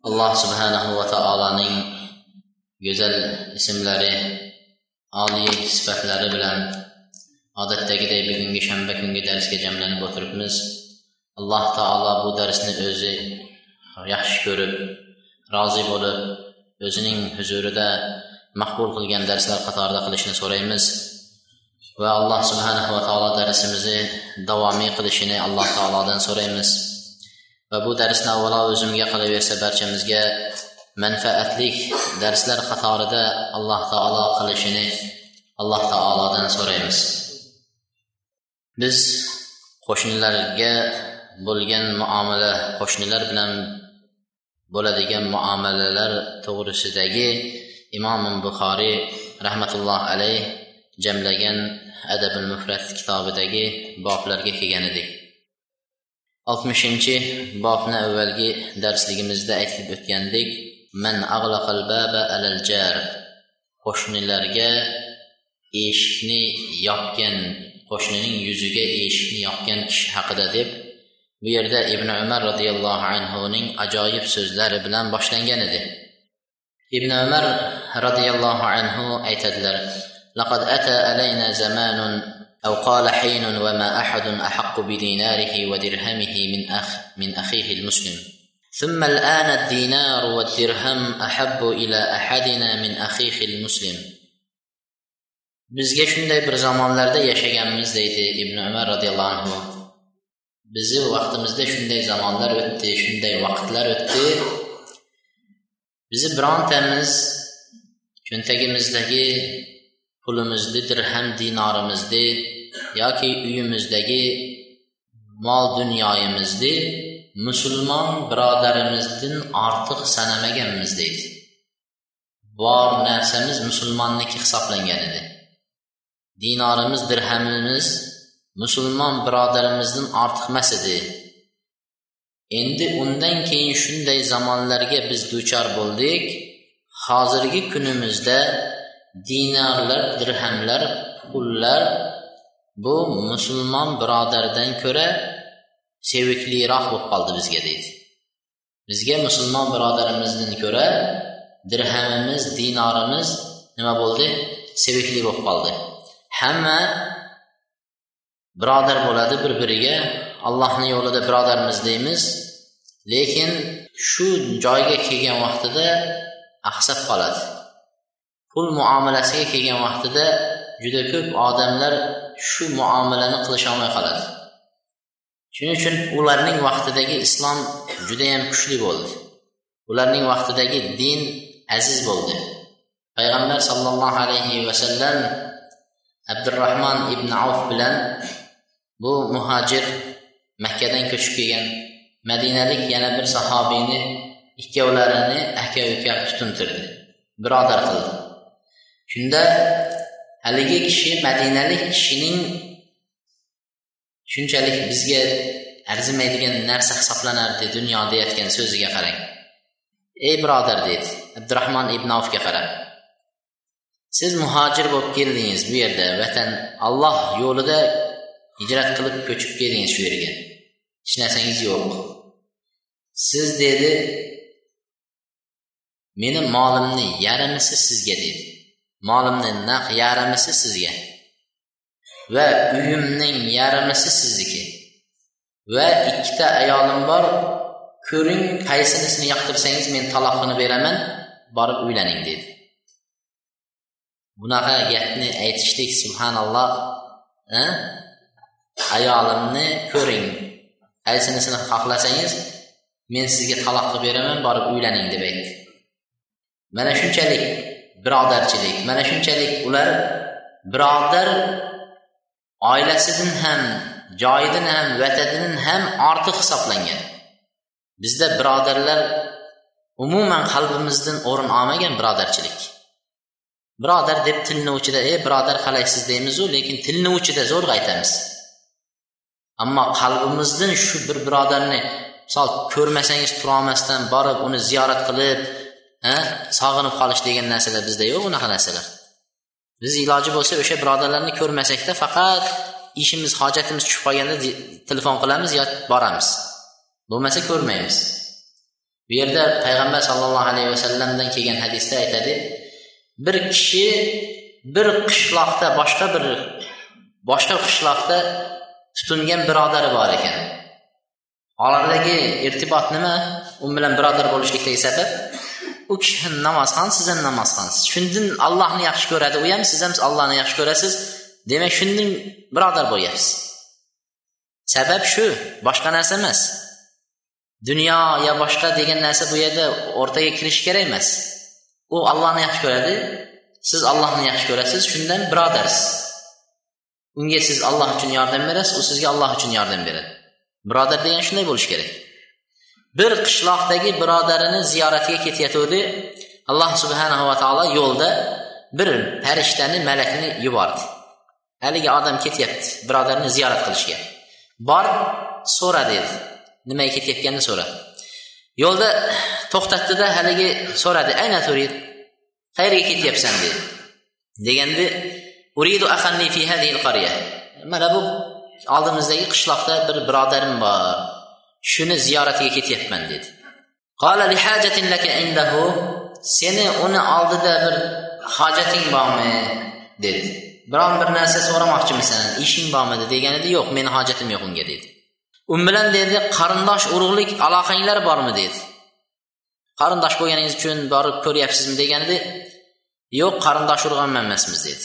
Allah subhanahu və taalanın gözəl isimləri, ali sifətləri bilən adətdəki də bir günkü şənbə günkü dərsgə cəmlənib oturubmuz. Allah Taala bu dərsini özü yaxşı görüb, razı olub, özünün huzurunda məqbul qılğan dərslər qatarında qilishini so'raymiz. Və Allah Subhanahu va taolo dərsimizi davomiy qilishini Allah Taoladan so'raymiz. Va bu darsni avvalo o'zimga qolaversa barchamizga manfaatlik darslar qatorida alloh taolo qilishini alloh taolodan so'raymiz. Biz qo'shnilarga bo'lgan muomala qo'shnilar bilan bo'ladigan muomalalar to'g'risidagi imom buxoriy rahmatulloh alayh jamlagan adabul mufrat kitobidagi boblarga kelgan edik. oltmishinchi bobni avvalgi darsligimizda aytib o'tgandik man ag'laqal baba alal jar qo'shnilarga eshikni yopgan qo'shnining yuziga eshikni yopgan kishi haqida deb bu yerda ibn umar roziyallohu anhuning ajoyib so'zlari bilan boshlangan edi ibn umar roziyallohu anhu aytadilar لقد أتى علينا زمان أو قال حين وما أحد أحق بديناره ودرهمه من أخ من أخيه المسلم ثم الآن الدينار والدرهم أحب إلى أحدنا من أخيه المسلم bizga shunday bir zamonlarda yashaganmiz deydi ibn umar roziyallohu anhu bizni vaqtimizda shunday zamonlar o'tdi shunday vaqtlar o'tdi bizni birontamiz cho'ntagimizdagi pulimizni dirham dinorimizni yoki uyimizdagi mol dunyoyimizni musulmon birodarimizdan ortiq sanamaganmiz deydi. Bor narsamiz musulmonniki hisoblangan edi. Dinorimiz dirhamimiz musulmon birodarimizdan ortiq emas edi. Endi undan keyin shunday zamonlarga biz duchor bo'ldik. Hozirgi kunimizda dinarlar dirhamlar pullar bu musulmon birodardan ko'ra sevikliroq bo'lib qoldi bizga deydi. Bizga musulmon birodarimizdan ko'ra dirhamimiz dinorimiz nima bo'ldi? Sevikli bo'lib qoldi. Hamma birodar bo'ladi bir biriga allohni yo'lida birodarmiz deymiz. Lekin shu joyga kelgan vaqtida axsab qoladi. Pul muomalasiga kelgan vaqtida juda ko'p odamlar shu muomalani qilisholmay qoladi. Shuning uchun ularning vaqtidagi islom judayam kuchli bo'ldi. Ularning vaqtidagi din aziz bo'ldi. Payg'ambar sollallohu alayhi vasallam abdurahmon ibn avf bilan bu muhojir makkadan ko'chib kelgan madinalik yana bir sahobiyni ikkovlarini aka uka tutuntirdi birodar qildi. Shunda haligi kishi madinalik kishining shunchalik bizga arzimaydigan narsa hisoblanardi dunyo aytgan so'ziga qarang. Ey birodar dedi abdurahmon ibn avfga qarab siz muhojir bo'lib keldingiz bu yerda vatan alloh yo'lida hijrat qilib ko'chib keldingiz shu yerga. Hech narsangiz yo'q. Siz dedi meni molimni yarimisi sizga dedi. Molimni naq yarimisi sizga. Va uyimning yarimisi sizniki. Va ikkita ayolim bor. Ko'ring qaysinisini yoqtirsangiz men taloqini beraman. Borib uylaning dedi. Bunaqa gapni aytishlik subhanalloh ayolimni ko'ring. Qaysinisini xohlasangiz men sizga taloq qilib beraman borib uylaning deb aytdi. Mana shunchalik. Birodarchilik mana shunchalik ular birodar oilasidan ham joyidan ham vatanidan ham ortiq hisoblangan. Bizda birodarlar umuman qalbimizdan o'rin olmagan birodarchilik. Birodar deb tilni uchida ey birodar qalaysiz? deymizu lekin tilni uchida zo'rg'a aytamiz ammo qalbimizdan shu bir birodarni misol ko'rmasangiz turolmasdan borib uni ziyorat qilib sog'inib qolish degan narsalar bizda yo'q unaqa narsalar. Biz iloji bo'lsa o'sha birodarlarni ko'rmasakda faqat ishimiz hojatimiz tushib qolganda telefon qilamiz yo boramiz. Bo'lmasa ko'rmaymiz. Bu yerda payg'ambar sollallohu alayhi vasallamdan kelgan hadisda aytadi bir kishi bir qishloqda boshqa bir boshqa qishloqda tutingan birodari bor ekan. Oralardagi irtibot nima? U bilan birodar bo'lishlikdagi sabab? U kishi ham namozxon siz ham namozxonsiz shundan allohni yaxshi ko'radi u ham siz ham allohni yaxshi ko'rasiz. Demak shundan birodar bo'lyapsiz sabab shu boshqa narsa emas. Dunyo yo boshqa degan narsa bu yerda o'rtaga kirishi kerak emas. U allohni yaxshi ko'radi siz allohni yaxshi ko'rasiz shundan birodarsiz. Unga siz alloh uchun yordam berasiz u sizga alloh uchun yordam beradi. Birodar degan shunday bo'lishi kerak. Bir qishloqdagi birodarini ziyoratiga ketayotgandi alloh subhanahu va taolo yo'lda bir farishtani malakni yubordi. Haligi odam ketyapti birodarini ziyorat qilishga. Bor so'ra dedi. Nimaga ketayotganini so'ra. Yo'lda to'xtatdida haligi so'radi ayna turid? Qayerga ketyapsan? dedi. Deganda uridu ahanni fi hadhihi qarya. Mana bu oldimizdagi qishloqda bir birodarim bor. Shuni ziyoratiga ketyapman dedi. Qala li hajatin laka indahu seni uni oldida bir hojating bormi dedi. Biron bir narsa so'ramoqchimisan ishing bormidi deganida yo'q meni hojatim yo'q unga dedi. U bilan dedi qarindosh urug'lik aloqanglar bormi dedi. Qarindosh bo'lganingiz uchun borib ko'ryapsizmi deganida yo'q qarindosh urg'anman emasmiz dedi.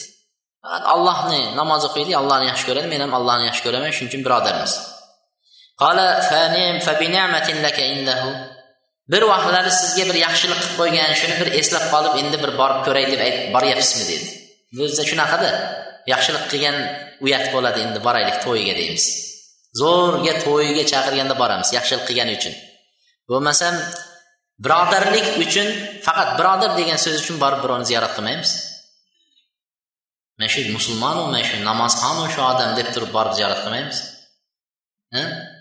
Allohni namoz o'qiydi allohni yaxshi ko'radi men ham allohni yaxshi ko'raman shuning uchun birodarmiz. Bir vaqtlari sizga bir yaxshilik qilib qo'ygan shuni bir eslab qolib endi bir borib ko'ray deb boryapsizmi dedi. O'zida shunaqada yaxshilik qilgan uyat bo'ladi endi boraylik to'yiga deymiz. Zo'rga to'yiga chaqirganda boramiz yaxshilik qilgani uchun. Bo'lmasam birodarlik uchun faqat birodar degan so'z uchun borib birovni ziyorat qilmaymiz. Mana shu musulmonu mana shu namozxonu shu odam deb turib borib ziyorat qilmaymiz.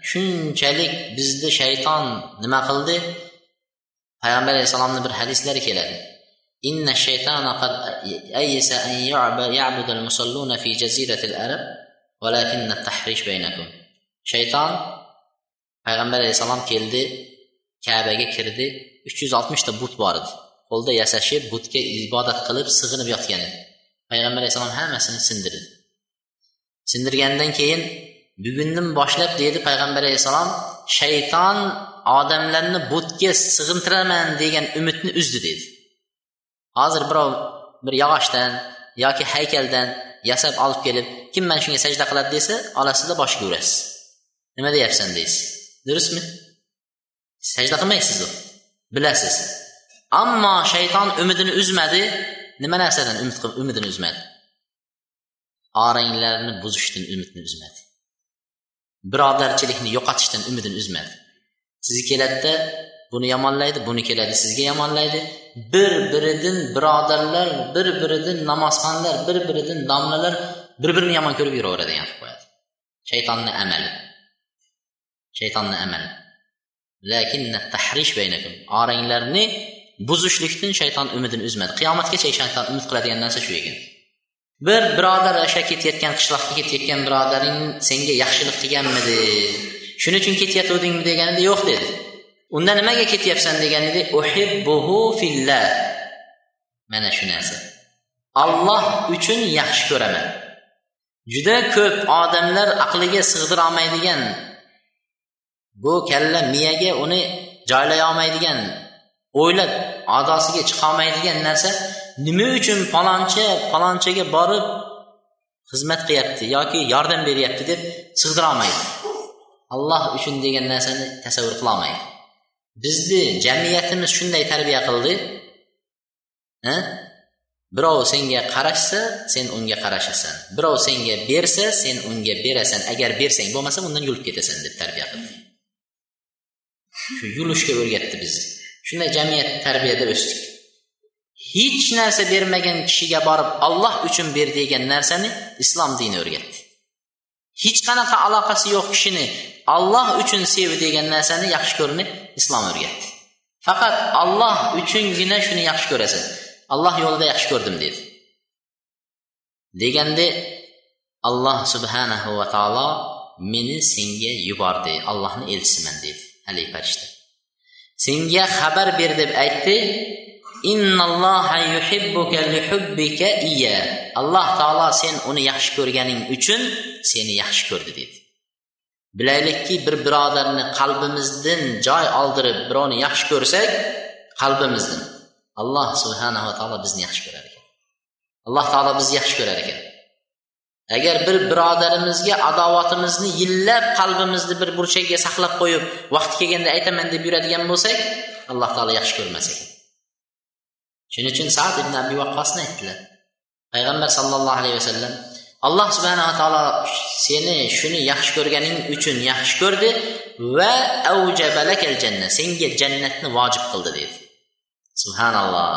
shunchalik bizni shayton nima qildi payg'ambar alayhissalomni bir hadislari keladi إن الشيطان قد أيس أن يعبد المصلون في جزيرة العرب ولكن التحريش بينكم shayton payg'ambar alayhissalom keldi kabaga kirdi uch yuz oltmishta but bor edi qo'lda yasashib butga ibodat qilib sig'inib yotgan edi payg'ambar alayhissalom hammasini sindirdi sindirgandan keyin bugundan boshlab deydi payg'ambar alayhissalom shayton odamlarni butga sig'intiraman degan umidni uzdi deydi hozir birov bir yog'ochdan yoki haykaldan yasab olib kelib kim mana shunga sajda qiladi desa olasizda boshiga urasiz. Nima deyapsan deysiz. Durustmi? Sajda qilmaysiz u. Bilasiz. Ammo shayton umidini uzmadi nima narsadan umid qilib umidini uzmadi? Oranglarni buzishdan umidni uzmadi. Birodarchilikni yo'qotishdan umidini uzmadi. Sizga keladida buni yomonlaydi buni keladi sizga yomonlaydi. Bir biridan birodarlar bir biridan namozxonlar bir biridan domlalar bir birini yomon ko'rib yuraveradigan qilib qo'yadi. Shaytonni amali. Shaytonni amali. Oranglarni buzishlikdan shayton umidini uzmadi. Qiyomatgacha shayton umid qiladigan narsa shu ekan. Bir birodar o'sha ketayotgan qishloqqa ketayotgan birodaring senga yaxshilik qilganmidi? Shuning uchun ketayotgandingmi deganida yo'q dedi. Unda nimaga ketyapsan deganida uhibbuhu fillah. Mana shu narsa. Olloh uchun yaxshi ko'raman. Juda ko'p odamlar aqliga sig'dira olmaydigan bu kalla miyaga uni joylay olmaydigan o'ylab adosiga chiqolmaydigan narsa nima uchun palonchi palonchaga borib xizmat qilyapti yoki yordam beryapti deb sig'dirolmaydi alloh uchun degan narsani tasavvur qilolmaydi bizni jamiyatimiz shunday tarbiya qildi. Birov senga qarashsa sen unga qarashasan. Birov senga bersa sen unga berasan. Agar bersang bo'lmasa undan yulib ketasan deb tarbiya qildi. Shu yulishga o'rgatdi bizni. Shunday jamiyat tarbiyada o'sdik. Hech narsa bermagan kishiga borib olloh uchun ber degan narsani islom dini o'rgatdi. Hech qanaqa aloqasi yo'q kishini olloh uchun sev degan narsani yaxshi ko'rni islom o'rgatdi. Faqat olloh uchungina shuni yaxshi ko'rasan alloh yo'lida yaxshi ko'rdim dedi. Deganda alloh subhanahu va taolo meni senga yubordi allohni elchisiman dedi haligi farishta senga xabar ber deb aytdi. Alloh taolo sen uni yaxshi ko'rganing uchun seni yaxshi ko'rdi dedi. Bilaylikki bir birodarni qalbimizdan joy oldirib birovni yaxshi ko'rsak qalbimizdan alloh subhanava taolo bizni yaxshi ko'rar ekan. Alloh taolo bizni yaxshi ko'rar ekan. Agar bir birodarimizga adovatimizni yillab qalbimizni bir burchagiga saqlab qo'yib vaqti kelganda aytaman deb yuradigan bo'lsak alloh taolo yaxshi ko'rmas ekan. Shuning uchun sad ibn abi vaqqosni aytdilar. Payg'ambar sallallohu alayhi vasallam alloh subhanava taolo seni shuni yaxshi ko'rganing uchun yaxshi ko'rdi va avjabalakal janna senga jannatni vojib qildi dedi. Subhanalloh.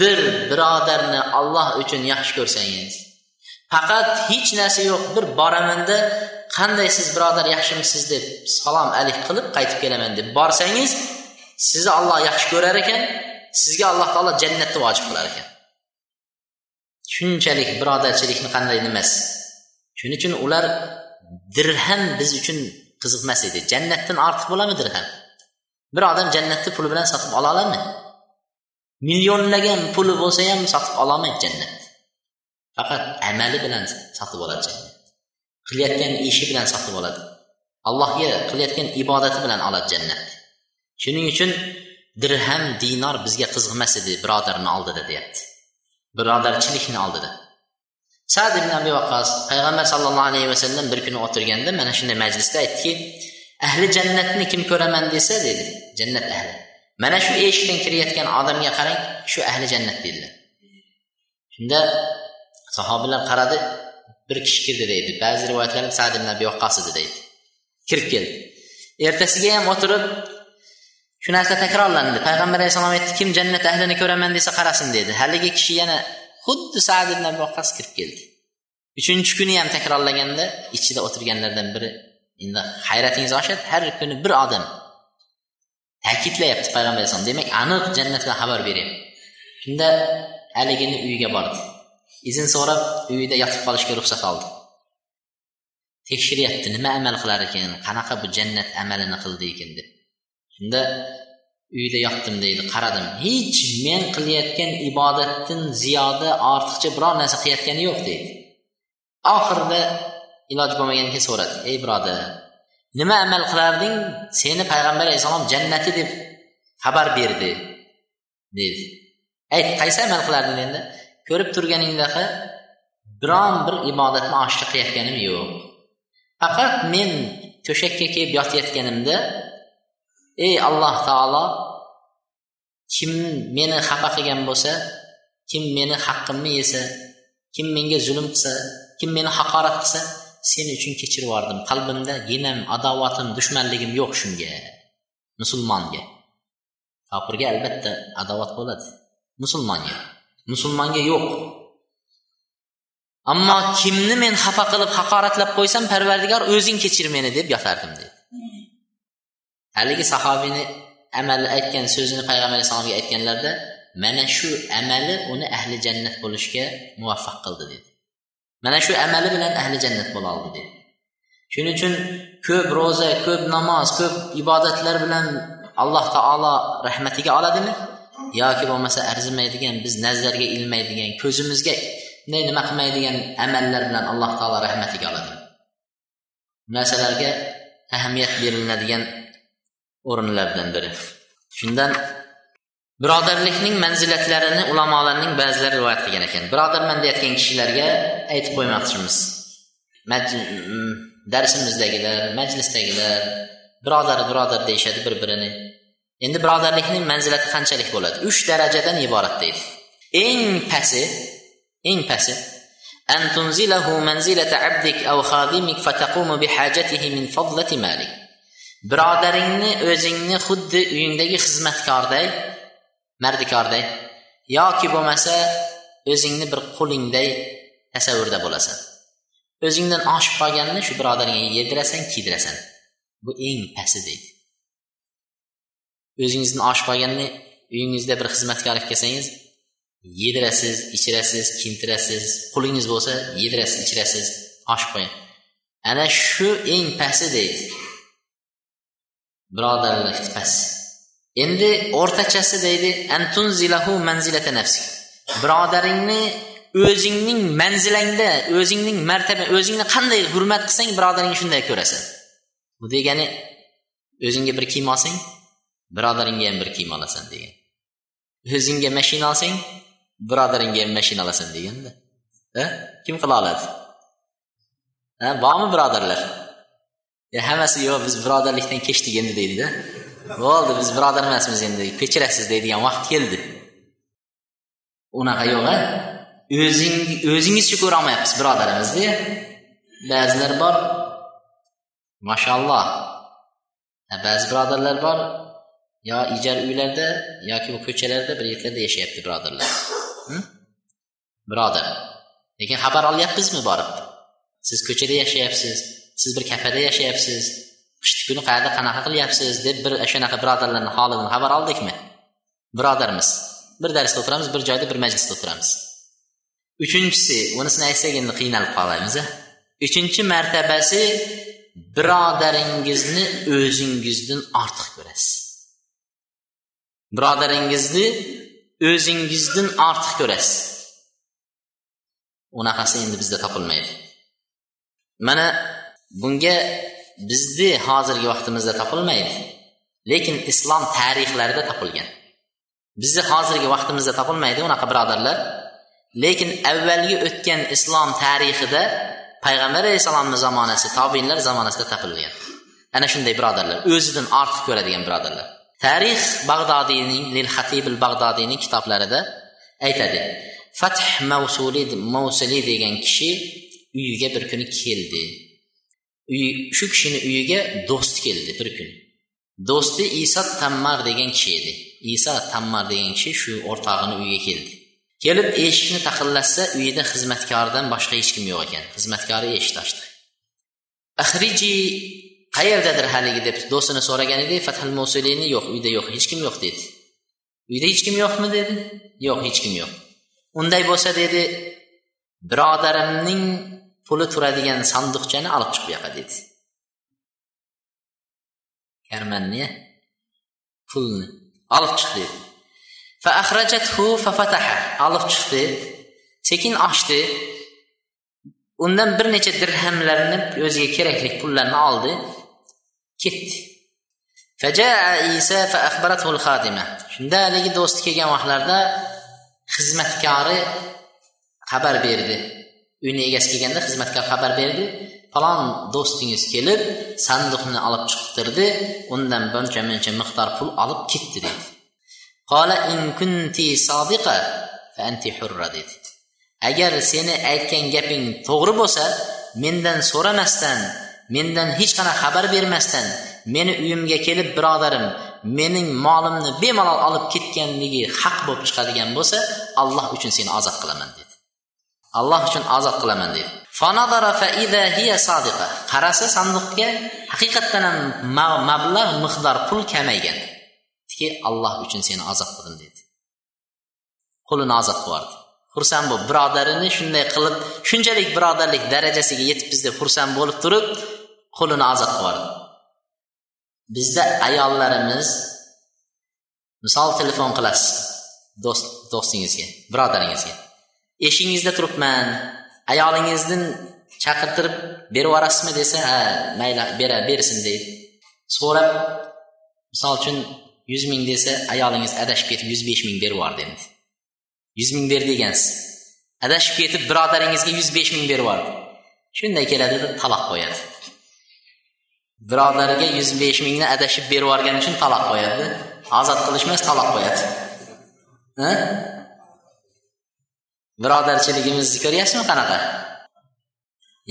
Bir birodarni olloh uchun yaxshi ko'rsangiz faqat hech narsa yo'q. Bir boramanda qanday siz birodar yaxshimisiz? deb salom alik qilib qaytib kelaman deb borsangiz sizni olloh yaxshi ko'rar ekan sizga alloh taolo jannatni vojib qilar ekan. Shunchalik birodarchilikni qanday nimasi shuning uchun ular dirham biz uchun qiziqmas edi. Jannatdan ortiq bo'ladimi dirham? Bir odam jannatni puli bilan sotib ola oladimi? Millionlagan puli bo'lsa ham sotib ololmaydi jannatni faqat amali bilan sotib oladi jannat. Qilayotgan ishi bilan sotib oladi. Allohga qilayotgan ibodati bilan oladi jannat. Shuning uchun dirham dinor bizga qiziqmas edi birodarni oldida deyapti. Birodarchilikni oldida. Sad ibn abi vaqas payg'ambar sallallohu alayhi vasallam bir kuni o'tirganda mana shunday majlisda aytdiki ahli jannatni kim ko'raman desa dedi. Jannat ahli. Mana shu eshikdan kirayotgan odamga qarang shu ahli jannat dedilar. Shunda sahobalar qaradi bir kishi kirdi deydi. Ba'zi rivoyatlarda sad ibn abi vaqqos edi deydi. Kirib keldi. Ertasiga ham o'tirib shu narsa takrorlandi. Payg'ambar alayhissalom aytdi kim jannat ahlini ko'raman desa qarasin dedi. Haligi kishi yana xuddi sad ibn abi vaqqos kirib keldi. Uchinchi kuni ham takrorlaganda ichida o'tirganlardan biri endi hayratingiz oshadi har kuni bir odam ta'kidlayapti payg'ambar alayhisalom demak aniq jannatdan xabar beryapti. Shunda haligini uyiga bordi. Izn so'rab uyida yotib qolishga ruxsat oldi. Tekshiryapti nima amal qilar ekan qanaqa bu jannat amalini qildi ekan deb. Shunda uyda yotdim deydi qaradim hech men qilayotgan ibodatdan ziyoda ortiqcha biror narsa qilayotgani yo'q deydi. Oxirida iloj bo'lmagandan keyin so'radi ey birodar nima amal qilarding? Seni payg'ambar alayhissalom jannati deb xabar berdi dedi ayt qaysi amal qilarding? endi ko'rib turganingdaqa biron bir ibodatni oshkor qilayotganim yo'q. Faqat men to'shakka kelib yotayotganimda ey alloh taolo kim meni xafa qilgan bo'lsa kim meni haqqimni yesa kim menga zulm qilsa kim meni haqorat qilsa sen uchun kechirib yubordim. Qalbimda ginam adovatim dushmanligim yo'q shunga musulmonga. Kofirga albatta adovat bo'ladi musulmonga. Musulmonga yo'q. Ammo kimni men xafa qilib haqoratlab qo'ysam parvardigor o'zing kechir meni deb yotardim dedi. Haligi sahobiyni amali aytgan so'zini payg'ambar alayhissalomga aytganlarida mana shu amali uni ahli jannat bo'lishga muvaffaq qildi dedi. Mana shu amali bilan ahli jannat bo'la oldi dedi. Shuning uchun ko'p ro'za ko'p namoz ko'p ibodatlar bilan alloh taolo rahmatiga oladimi yoki bo'lmasa arzimaydigan biz nazarga ilmaydigan ko'zimizga nima qilmaydigan amallar bilan alloh taolo rahmatiga oladi. Narsalarga ahamiyat beriladigan o'rinlardan biri. Shundan birodarlikning manzilatlarini ulamolarning ba'zilari rivoyat qilgan ekan. Birodarman deyotgan kishilarga aytib qo'ymoqchimiz. Darsimizdagilar majlisdagilar birodar birodar deyishadi bir birini endi birodarlikning manzilati qanchalik bo'ladi uch darajadan iborat deydi eng pasti eng pasti أن تنزله منزلة عبدك أو خادمك فتقوم بحاجته من فضلة مالك birodaringni o'zingni xuddi uyingdagi xizmatkordek mardikordek yoki bo'lmasa o'zingni bir qulingday tasavvurda bo'lasan o'zingdan oshib qolganini shu birodaringga yedirasan kiydirasan bu eng pasti deydi O'zingizni oshib uyingizda bir xizmatkorlik kelsangiz yedirasiz ichirasiz kiyintirasiz qulingiz bo'lsa yedirasiz ichirasiz oshib qo'ying. Ana shu eng pasti deydi. Birodarlik past. Endi o'rtachasi deydi antunzilahu manzilata nafsi. Birodaringni o'zingning manzilangda o'zingning martaba o'zingni qanday hurmat qilsang birodaringni shunday ko'rasan. Bu degani o'zingga bir kiyim olsang birodaringga ham bir kiyim olasan degan. O'zingga mashina olsang birodaringga ham mashina olasan deganda. E, kim qila oladi? Ha bormi birodarlar? E, hammasi yo'q biz birodarlikdan kechdik endi deydida. Bo'ldi biz birodar emasmiz endi kechirasiz deydigan vaqt keldi. Unaqa yo'q a o'zing o'zingizcha ko'rolmayapsiz birodarimizni ba'zilar bor mashalloh. Ba'zi birodarlar bor yo ijara uylarda yoki bu ko'chalarda bir yerlarda yashayapti birodarlar. Birodar lekin xabar olyapmizmi borib? Siz ko'chada yashayapsiz siz bir kafada yashayapsiz qishni kuni qayerda qanaqa qilyapsiz deb bir shunaqa birodarlarni holidan xabar oldikmi? Birodarmiz bir darsda o'tiramiz bir joyda bir majlisda o'tiramiz. Uchinchisi bunisini aytsak endi qiynalib qolamiz uchinchi martabasi birodaringizni o'zingizdan ortiq ko'rasiz. Birodaringizni o'zingizdan ortiq ko'rasiz. Unaqasi endi bizda topilmaydi. Mana bunga bizni hozirgi vaqtimizda topilmaydi lekin islom tarixlarida topilgan. Bizni hozirgi vaqtimizda topilmaydi unaqa birodarlar. Lekin avvalgi o'tgan islom tarixida payg'ambar alayhissalomni zamonasi tobinlar zamonasida topilgan. Ana shunday birodarlar o'zidan ortiq ko'radigan birodarlar. Tarix bag'dodiyning lil hatibil bag'dodiyning kitoblarida aytadi. Fath mavsuli mavsuli degan kishi uyiga bir kuni keldi. Uy shu kishini uyiga do'st keldi bir kuni. Do'sti iso tammar degan kishi edi. Iso tammar degan kishi shu o'rtog'ini uyiga keldi. Kelib eshikni taqillatsa uyida xizmatkoridan boshqa hech kim yo'q ekan. Xizmatkori eshik ochdi ahriji qayerdadir haligi deb do'stini so'ragan edi fathal musulini yo'q uyda yo'q hech kim yo'q dedi. Uyda hech kim yo'qmi dedi. Yo'q hech kim yo'q. Unday bo'lsa dedi birodarimning puli turadigan sanduqchani olib chiq bu yoqqa dedi karmanni pulni olib chiq dedi. Olib chiqdi sekin ochdi. Undan bir necha dirhamlarni o'ziga kerakli pullarni oldi. Ketdi. Shunda haligi do'sti kelgan vaqtlarda xizmatkori xabar berdi. Uyni egasi kelganda xizmatkor xabar berdi. Falon do'stingiz kelib sandiqni olib chiqtirdi. Undan buncha muncha miqdor pul olib ketdi dedi. Qola in kunti sodiqa fa anti hurra dedi. Agar seni aytgan gaping to'g'ri bo'lsa mendan so'ramasdan mendan hech qanaqa xabar bermasdan meni uyimga kelib birodarim mening molimni bemalol olib ketganligi haq bo'lib chiqadigan bo'lsa alloh uchun seni ozod qilaman dedi. Alloh uchun ozod qilaman dedi. Qarasa sandiqga haqiqatdan ham mablag' miqdor pul kamaygan. Ki alloh uchun seni ozod qildim dedi. Qulini ozod qilyubordi xursand bo'lib birodarini shunday qilib shunchalik birodarlik darajasiga yetibmiz deb xursand bo'lib turib qo'lini ozod qilyubordi bizda ayollarimiz misol telefon qilasiz do'st do'stingizga birodaringizga. Eshigingizda turibman ayolingizdan chaqirtirib berib yuborasizmi desa ha mayli bera bersin deydi. So'rab misol uchun yuz ming desa ayolingiz adashib ketib yuz besh ming berib yubordi endi. yuz ming ber degansiz adashib ketib birodaringizga yuz besh ming berib yubordi shunday keladida taloq qo'yadi birodariga yuz besh mingni adashib berib yuborgani uchun taloq qo'yadi ozod qilish emas taloq qo'yadi birodarchiligimizni ko'ryapsizmi qanaqa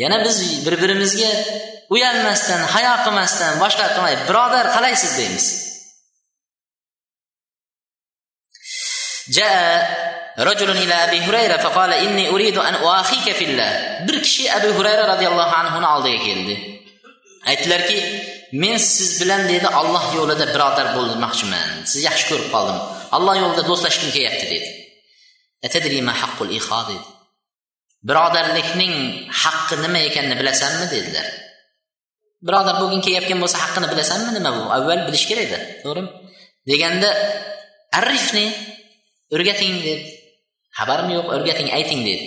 yana biz bir birimizga uyalmasdan hayo qilmasdan boshqa qilmay birodar qalaysiz deymiz رجل rajulun ila abi hurayra faqala inni uridu an uakhika fillah. Bir kishi abi hurayra roziyallohu anhuni oldiga keldi. Aytdilarki men siz bilan dedi alloh yo'lida birodar bo'lmoqchiman. Sizni yaxshi ko'rib qoldim. Alloh yo'lida do'stlashgim kelyapti dedi. Birodarlikning haqqi nima ekanini bilasanmi dedilar. Birodar bo'lgin kelayotgan bo'lsa haqqini bilasanmi nima bu? Avval bilish kerakda to'g'rimi? Deganda arrifni o'rgating deb xabarim yo'q o'rgating ayting dedi.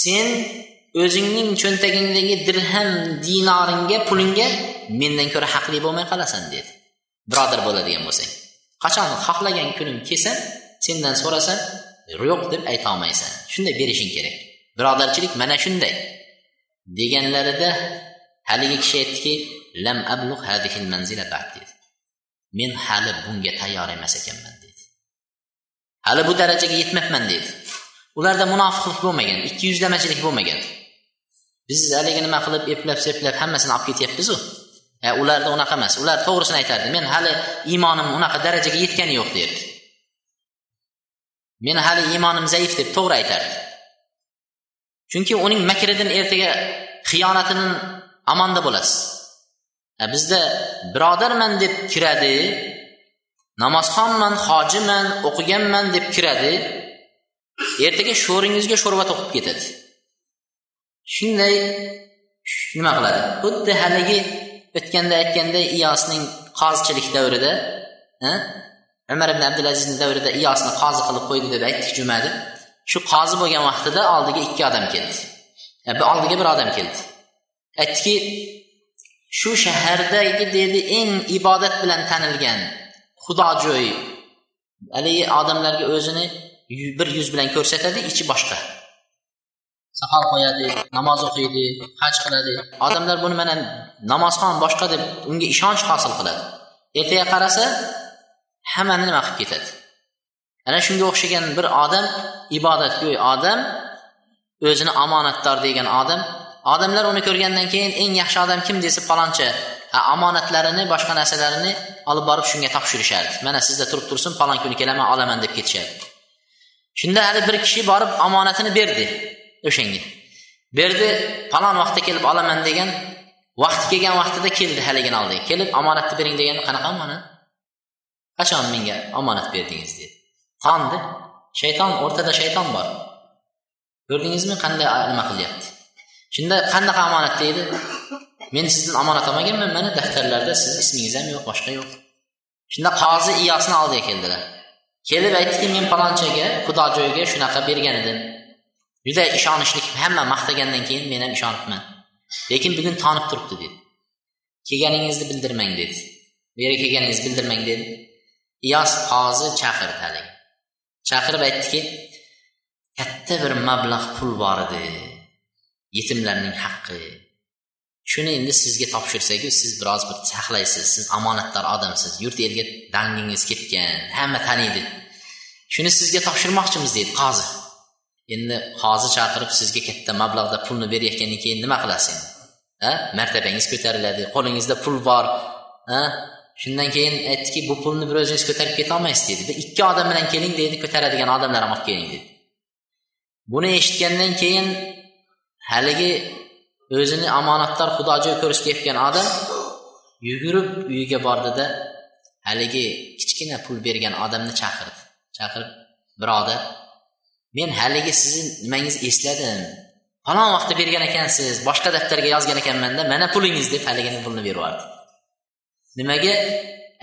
Sen o'zingning cho'ntagingdagi dirham dinoringga pulingga mendan ko'ra haqli bo'lmay qolasan dedi. Birodar bo'ladigan bo'lsang. Qachon xohlagan kunim kelsa sendan so'rasam yo'q deb aytolmaysan shunday berishing kerak. Birodarchilik mana shunday. Deganlarida haligi kishi aytdiki lam ablug manzila dedi. Men hali bunga tayyor emas ekanman dedi hali bu darajaga yetmabman dedi ularda munofiqlik bo'lmagan ikki yuzlamachilik bo'lmagan. Biz haligi nima qilib eplab seplab hammasini olib ketyapmizu? E, ularda unaqa emas. Ular to'g'risini aytardi. Men hali iymonim unaqa darajaga yetgani yo'q derdi men hali iymonim zaif deb to'g'ri aytardi. Chunki uning makridan ertaga xiyonatidan amonda bo'lasiz. E, bizda birodarman deb kiradi namozxonman hojiman o'qiganman deb kiradi ertaga sho'ringizga sho'rva to'qib ketadi. Shunday nima qiladi? Xuddi haligi o'tganda aytganday iyosning qozichilik davrida umar ibn abdulazizni davrida iyosni qozi qilib qo'ydi deb aytdik jumada. Shu qozi bo'lgan vaqtida oldiga ikki odam keldi. E, oldiga bir odam keldi. Aytdiki shu shahardagi dedi eng ibodat bilan tanilgan xudojo'y. Haligi odamlarga o'zini bir yuz bilan ko'rsatadi ichi boshqa. Soqol qo'yadi namoz o'qiydi haj qiladi. Odamlar buni mana namozxon boshqa deb unga ishonch hosil qiladi. Ertaga qarasa hammani nima qilib ketadi? Ana shunga o'xshagan bir odam ibodatgo'y odam o'zini omonatdor degan odam odamlar uni ko'rgandan keyin eng yaxshi odam kim? desa palonchi. Omonatlarini boshqa narsalarini olib borib shunga topshirishardi mana sizda turib tursin palon kuni kelaman olaman deb ketishardi shunda hali bir kishi borib omonatini berdi o'shanga. Berdi palon vaqtda kelib olaman degan vaqti kelgan vaqtida keldi haligini oldiga. Kelib omonatni bering degan qanaqa omonat? Qachon menga omonat berdingiz? dedi. Qonni shayton o'rtada shayton bor. Ko'rdingizmi qanday nima qilyapti? Shunda qanaqa omonat deydi? Men sizdan omonat olmaganman mana daftarlarda sizni ismingiz ham yo'q boshqa yo'q. Shunda qozi iyosni oldiga keldilar. Kelib aytdiki men palonchaga xudojoyga shunaqa bergan edim. Juda ishonishlik hamma maqtagandan keyin men ham ishonibman. Lekin bugun tonib turibdi dedi. Kelganingizni bildirmang dedi. Bu yerga kelganingizni bildirmang dedi. Iyos qozi chaqirdi haligi. Chaqirib aytdiki katta bir mablag' pul bor edi yetimlarning haqqi. Shuni endi sizga topshirsaku siz biroz bir saqlaysiz. Siz omonatdor odamsiz. Yurt elga dangingiz ketgan. Hamma taniydi. Shuni sizga topshirmoqchimiz deydi qozi endi qozi chaqirib sizga katta mablag'da pulni berayotgandan keyin nima qilasiz endi martabangiz ko'tariladi qo'lingizda pul bor. Shundan keyin aytdiki bu pulni bir o'zingiz ko'tarib ketolmaysiz dedi bir ikki odam bilan keling deydi. Ko'taradigan odamlar ham olib keling dedi buni eshitgandan keyin haligi o'zini omonatdor xudojo'y ko'rishga ketgan odam yugurib uyiga bordida haligi kichkina pul bergan odamni chaqirdi. Chaqirib birodar men haligi sizni nimangizni esladim? Falon vaqtda bergan ekansiz boshqa daftarga yozgan ekanmanda mana pulingiz deb haligini pulni berib yubordi nimaga?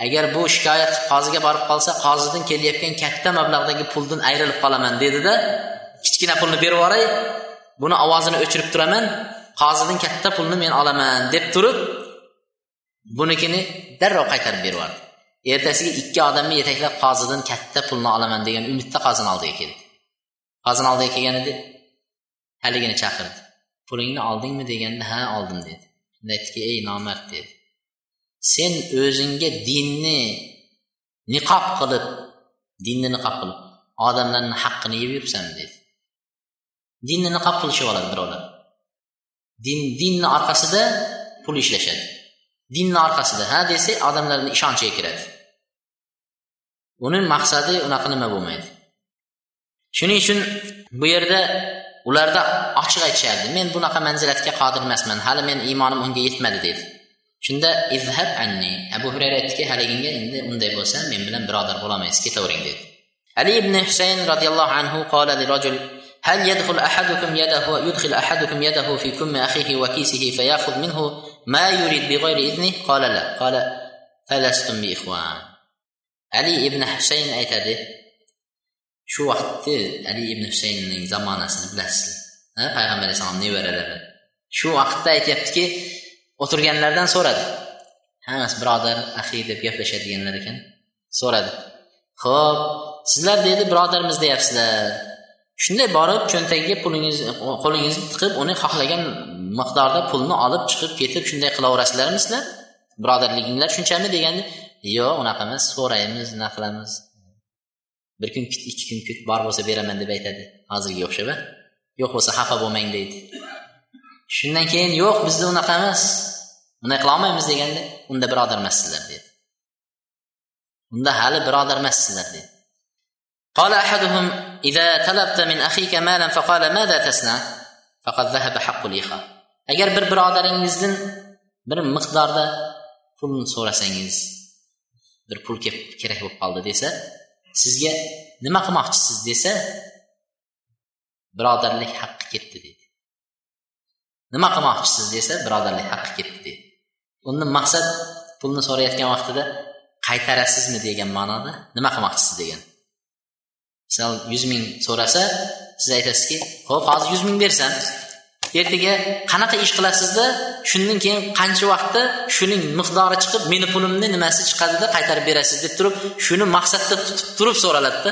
Agar bu shikoyat qoziga borib qolsa qozidan kelayotgan katta mablag'dagi puldan ayrilib qolaman dedida kichkina pulni berib yuboray buni ovozini o'chirib turaman. Qozidan katta pulni men olaman deb turib bunikini darrov qaytarib berib yubordi ertasiga ikki odamni yetaklab qozidan katta pulni olaman degan umidda qozini oldiga keldi. Qozini oldiga kelganida haligini chaqirdi. Pulingni oldingmi? deganda ha oldim dedi. Shunda aytdiki ey nomard dedi. Sen o'zingga dinni niqob qilib dinni niqob qilib odamlarni haqqini yeb yuribsan dedi. Dinni niqob qilishib oladi birovlar. Din dinni orqasida pul ishlashadi. Dinni orqasida ha desa odamlarni ishonchiga kiradi. Uni maqsadi unaqa nima bo'lmaydi? Shuning uchun bu yerda ularda ochiq aytishardi men bunaqa manzilatga qodir emasman hali men iymonim unga yetmadi dedi. Shunda izhab anni abu hurayra aytdiki haliginga endi unday bo'lsa men bilan birodar bo'lolmaysiz ketavering dedi. Ali ibn husayn roziyallohu anhu qola lirajul هل يدخل أحدكم يده يدخل أحدكم يده في كم أخيه وكيسه فيأخذ منه ما يريد بغير إذنه قال لا قال فلستم بإخوان علي ibn husayn aytadi shu vaqtni ali ibn husaynning zamonasini bilasizlar payg'ambar alayhissalom nevaralari shu vaqtda aytyaptiki o'tirganlardan so'radi hammasi birodar axiy deb gaplashadiganlar ekan so'radi ho'p sizlar dedi birodarmiz deyapsizlar shunday borib cho'ntagiga pulingiz qo'lingizni tiqib uni xohlagan miqdorda pulni olib chiqib ketib shunday qilaverasizlarmi sizlar birodarliginglar shunchami deganda yo'q unaqa emas so'raymiz nima qilamiz? Bir kun kut ikki kun kut bor bo'lsa beraman deb aytadi. Hozirgiga o'xshab yo'q bo'lsa xafa bo'lmang deydi. Shundan keyin yo'q bizda unaqa emas bunday qilolmaymiz deganda unda birodar emassizlar dedi unda hali birodar emassizlar dedi قال أحدهم إذا طلبت من أخيك مالا فقال ماذا تصنع فقد ذهب حق الإخاء agar bir birodaringizdan bir miqdorda pulni so'rasangiz bir pul kerak bo'lib qoldi desa sizga nima qilmoqchisiz desa birodarlik haqqi ketdi deydi nima qilmoqchisiz desa birodarlik haqqi ketdi deydi undan maqsad pulni so'rayotgan vaqtida qaytarasizmi degan ma'noda nima qilmoqchisiz degan sizdan yuz ming so'rasa siz aytasizki ho'p hozir yuz ming bersam ertaga qanaqa ish qilasizda shundan keyin qancha vaqtda shuning miqdori chiqib meni pulimni nimasi chiqadida qaytarib berasiz? deb turib shuni maqsadda tutib turib so'raladida.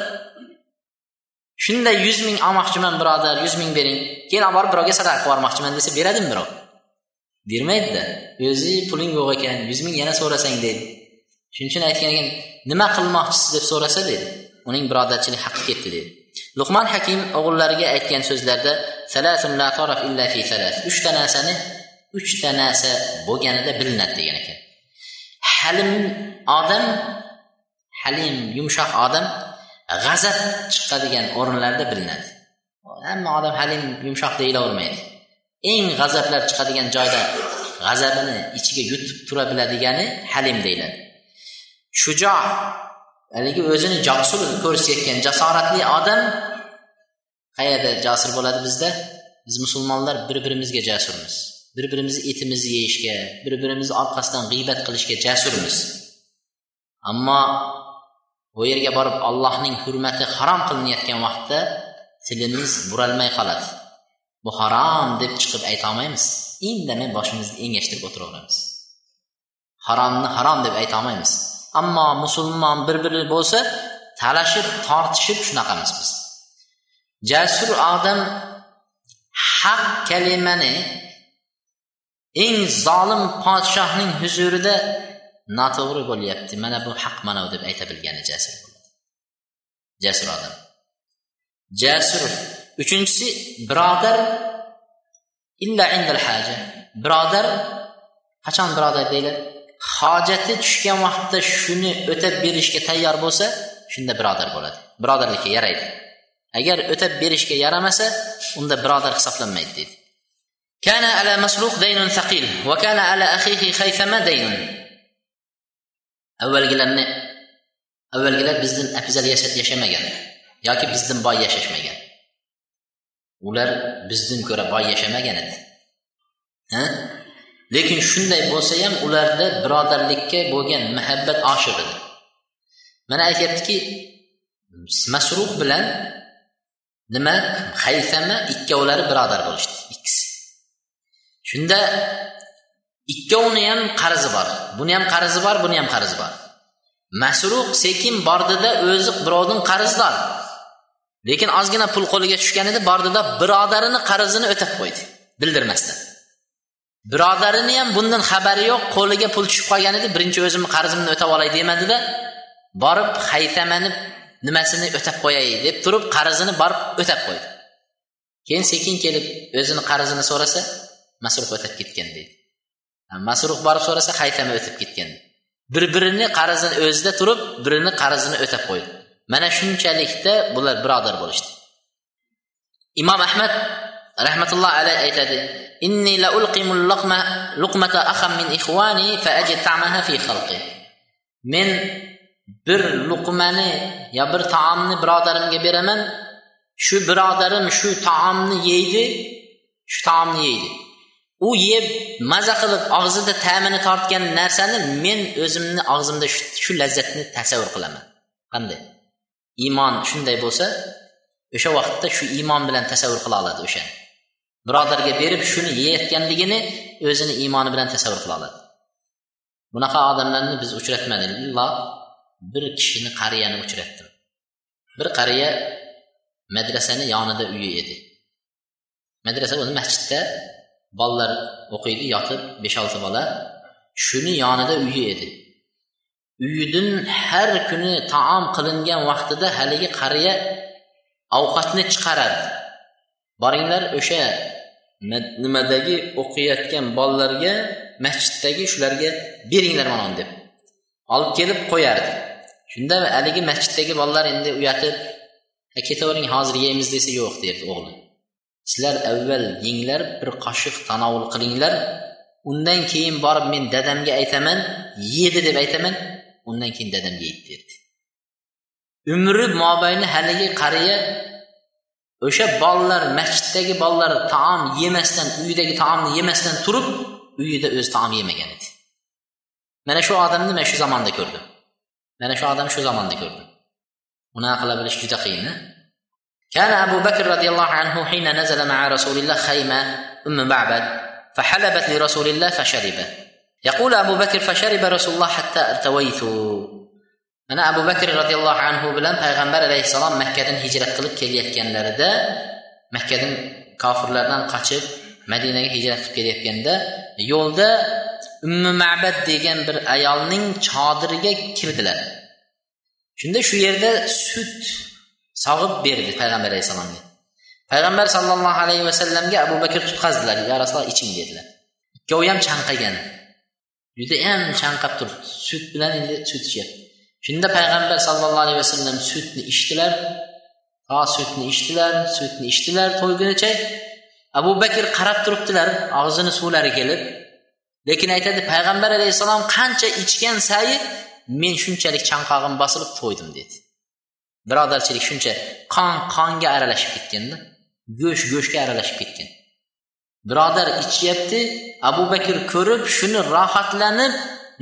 Shunday yuz ming olmoqchiman birodar yuz ming bering. Keyin olib borib birovga sadaqa qilib yubormoqchiman desa beradimi birov? Bermaydida. O'zi puling yo'q ekan. Yuz ming yana so'rasang deydi. Shuning uchun aytgan ekan nima qilmoqchisiz? deb so'rasa dedi uning birodarchilik haqqi ketdi dedi. Luqmon hakim o'g'illariga aytgan so'zlarda uchta narsani uchta narsa bo'lganida bilinadi degan ekan. Halim odam halim yumshoq odam g'azab chiqadigan o'rinlarda bilinadi. Hamma odam halim yumshoq deyilavermaydi eng g'azablar chiqadigan joyda g'azabini ichiga yutib tura biladigani halim deyiladi. Shujo haligi o'zini jasur ko'rsatayotgan jasoratli odam qayerda jasur bo'ladi bizda? Biz musulmonlar bir birimizga jasurmiz. Bir birimizni etimizni yeyishga bir birimizni orqasidan g'iybat qilishga jasurmiz. Ammo bu yerga borib allohning hurmati harom qilinayotgan vaqtda tilimiz buralmay qoladi. Bu harom deb chiqib aytolmaymiz. Indamay boshimizni engashtirib o'tiraveramiz. Haromni harom deb aytolmaymiz. Ammo musulmon bir biri bo'lsa talashib tortishib shunaqamiz biz. Jasur odam haq kalimani eng zolim podshohning huzurida noto'g'ri bo'lyapti. Mana bu haq mana bu deb ayta bilgani jasur. Bo'ladi jasur odam. Jasur. Uchinchisi birodar. Illa indal haja. Birodar. Qachon birodar deyiladi? hojati tushgan vaqtda shuni o'tab berishga tayyor bo'lsa shunda birodar bo'ladi birodarlikka yaraydi agar o'tab berishga yaramasa unda birodar hisoblanmaydi deydi كان على مسروق دين ثقيل وكان على أخيه خيثمة دين avvalgilarni avvalgilar bizdan afzal yashamagan yoki bizdan boy yashashmagan ular bizdan ko'ra boy yashamagan edi ha Lekin shunday bo'lsa ham ularda birodarlikka bo'lgan muhabbat oshiq edi mana aytyaptiki masruh bilan nima? Haysama ikkovlari birodar bo'lishdi ikkisi. Shunda ikkovini ham qarzi bor buni ham qarzi bor buni ham qarzi bor. Masruq sekin bordida o'zi birovdan qarzdor. Lekin ozgina pul qo'liga tushganida bordida birodarini qarzini o'tab qo'ydi bildirmasdan. Birodarini ham bundan xabari yo'q qo'liga pul tushib qolgan edi. Birinchi o'zimni qarzimni o'tab olay demadida borib haytamani nimasini o'tab qo'yay deb turib qarzini borib o'tab qo'ydi. Keyin sekin kelib o'zini qarzini so'rasa masruh o'tab ketgan deydi. Masruh borib so'rasa haytama o'tib ketgan. Bir birini qarzini o'zida turib birini qarzini o'tab qo'ydi. Mana shunchalikda bular birodar bo'lishdi. Imom ahmad rahmatulloh alayhi aytadi inni la ulqimul luqma luqmata akham min ikhwani fa ajid ta'maha fi khalqi. Men bir luqmani yo bir taomni birodarimga beraman shu birodarim shu taomni yeydi shu taomni yeydi. U yeb maza qilib og'zida ta'mini tortgan narsani men o'zimni og'zimda shu lazzatni tasavvur qilaman. Qanday? Iymon shunday bo'lsa o'sha vaqtda shu iymon bilan tasavvur qila oladi o'shani. Birodarga berib shuni yeyayotganligini o'zini iymoni bilan tasavvur qila oladi. Bunaqa odamlarni biz uchratmadik. Illo bir kishini qariyani uchratdim. Bir qariya madrasani yonida uyi edi. Madrasa o'zi masjidda bolalar o'qiydi yotib besh olti bola shuni yonida uyi edi. Uyidan har kuni taom qilingan vaqtida haligi qariya ovqatni chiqaradi. Boringlar o'sha nimadagi o'qiyotgan bolalarga masjiddagi shularga beringlar mana deb. Olib kelib qo'yardi. Shunda haligi masjiddagi bolalar endi uyatib ketavering hozir yeymiz desa yo'q derdi o'g'li. Sizlar avval yenglar bir qoshiq tanovul qilinglar. Undan keyin borib men dadamga aytaman yedi deb aytaman undan keyin dadamga yeydi derdi. Umri mobayni haligi qariya o'sha bolalar masjiddagi bolalar taom yemasdan uyidagi taomni yemasdan turib uyida o'zi taom yemagan edi mana shu odamni man shu zamonda ko'rdim mana shu odamni shu zamonda ko'rdim unaqa qila bilish juda qiyin كان أبو بكر رضي الله عنه حين نزل مع رسول الله خيمة أم معبد فحلبت لرسول الله فشرب يقول أبو بكر فشرب رسول الله حتى ارتويت mana abu bakr roziyallohu anhu bilan payg'ambar alayhissalom makkadan hijrat qilib kelayotganlarida makkadan kofirlardan qochib madinaga hijrat qilib kelayotganda yo'lda ummi mabad degan bir ayolning chodiriga kirdilar. Shunda shu yerda sut sog'ib berdi payg'ambar alayhissalomga. Payg'ambar sollallohu alayhi vasallamga abu bakr tutqazdilar. Yo rasululloh iching dedilar. Ikkovi ham chanqagan judayam chanqab turibdi. Sut bilan endi sut ichyapti shunda payg'ambar sallallohu alayhi vasallam sutni ichdilar. To sutni ichdilar sutni ichdilar to'ygunicha. Abu bakr qarab turibdilar og'zini suvlari kelib. Lekin aytadi payg'ambar alayhissalom qancha ichgan sayi men shunchalik chanqog'im bosilib to'ydim dedi. Birodarchilik shuncha qon qonga aralashib ketganda go'sht go'shtga aralashib ketgan. Birodar ichyapti abu bakr ko'rib shuni rohatlanib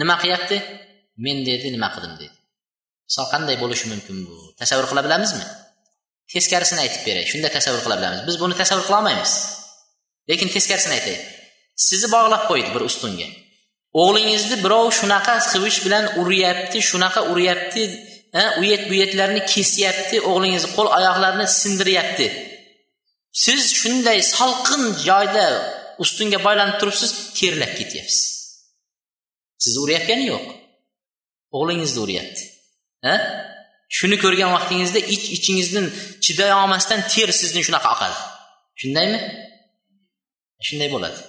nima qilyapti? Men dedi nima qildim dedi. Misol qanday bo'lishi mumkin bu? Tasavvur qila bilamizmi? Teskarisini aytib beray. Shunda tasavvur qila bilamiz. Biz buni tasavvur qila olmaymiz. Lekin teskarisini aytay. Sizni bog'lab qo'ydi bir ustunga. O'g'lingizni birov shunaqa qivish bilan uryapti shunaqa uryapti uyat buyatlarni kesyapti o'g'lingizni qo'l oyoqlarini sindiryapti. Siz shunday salqin joyda ustunga boylanib turibsiz terlab ketyapsiz. Sizni uryapgani yo'q. O'g'lingizni uryapti. Shuni ko'rgan vaqtingizda ich ichingizdan chiday olmasdan ter sizdan shunaqa oqadi. Shundaymi? Shunday bo'ladi.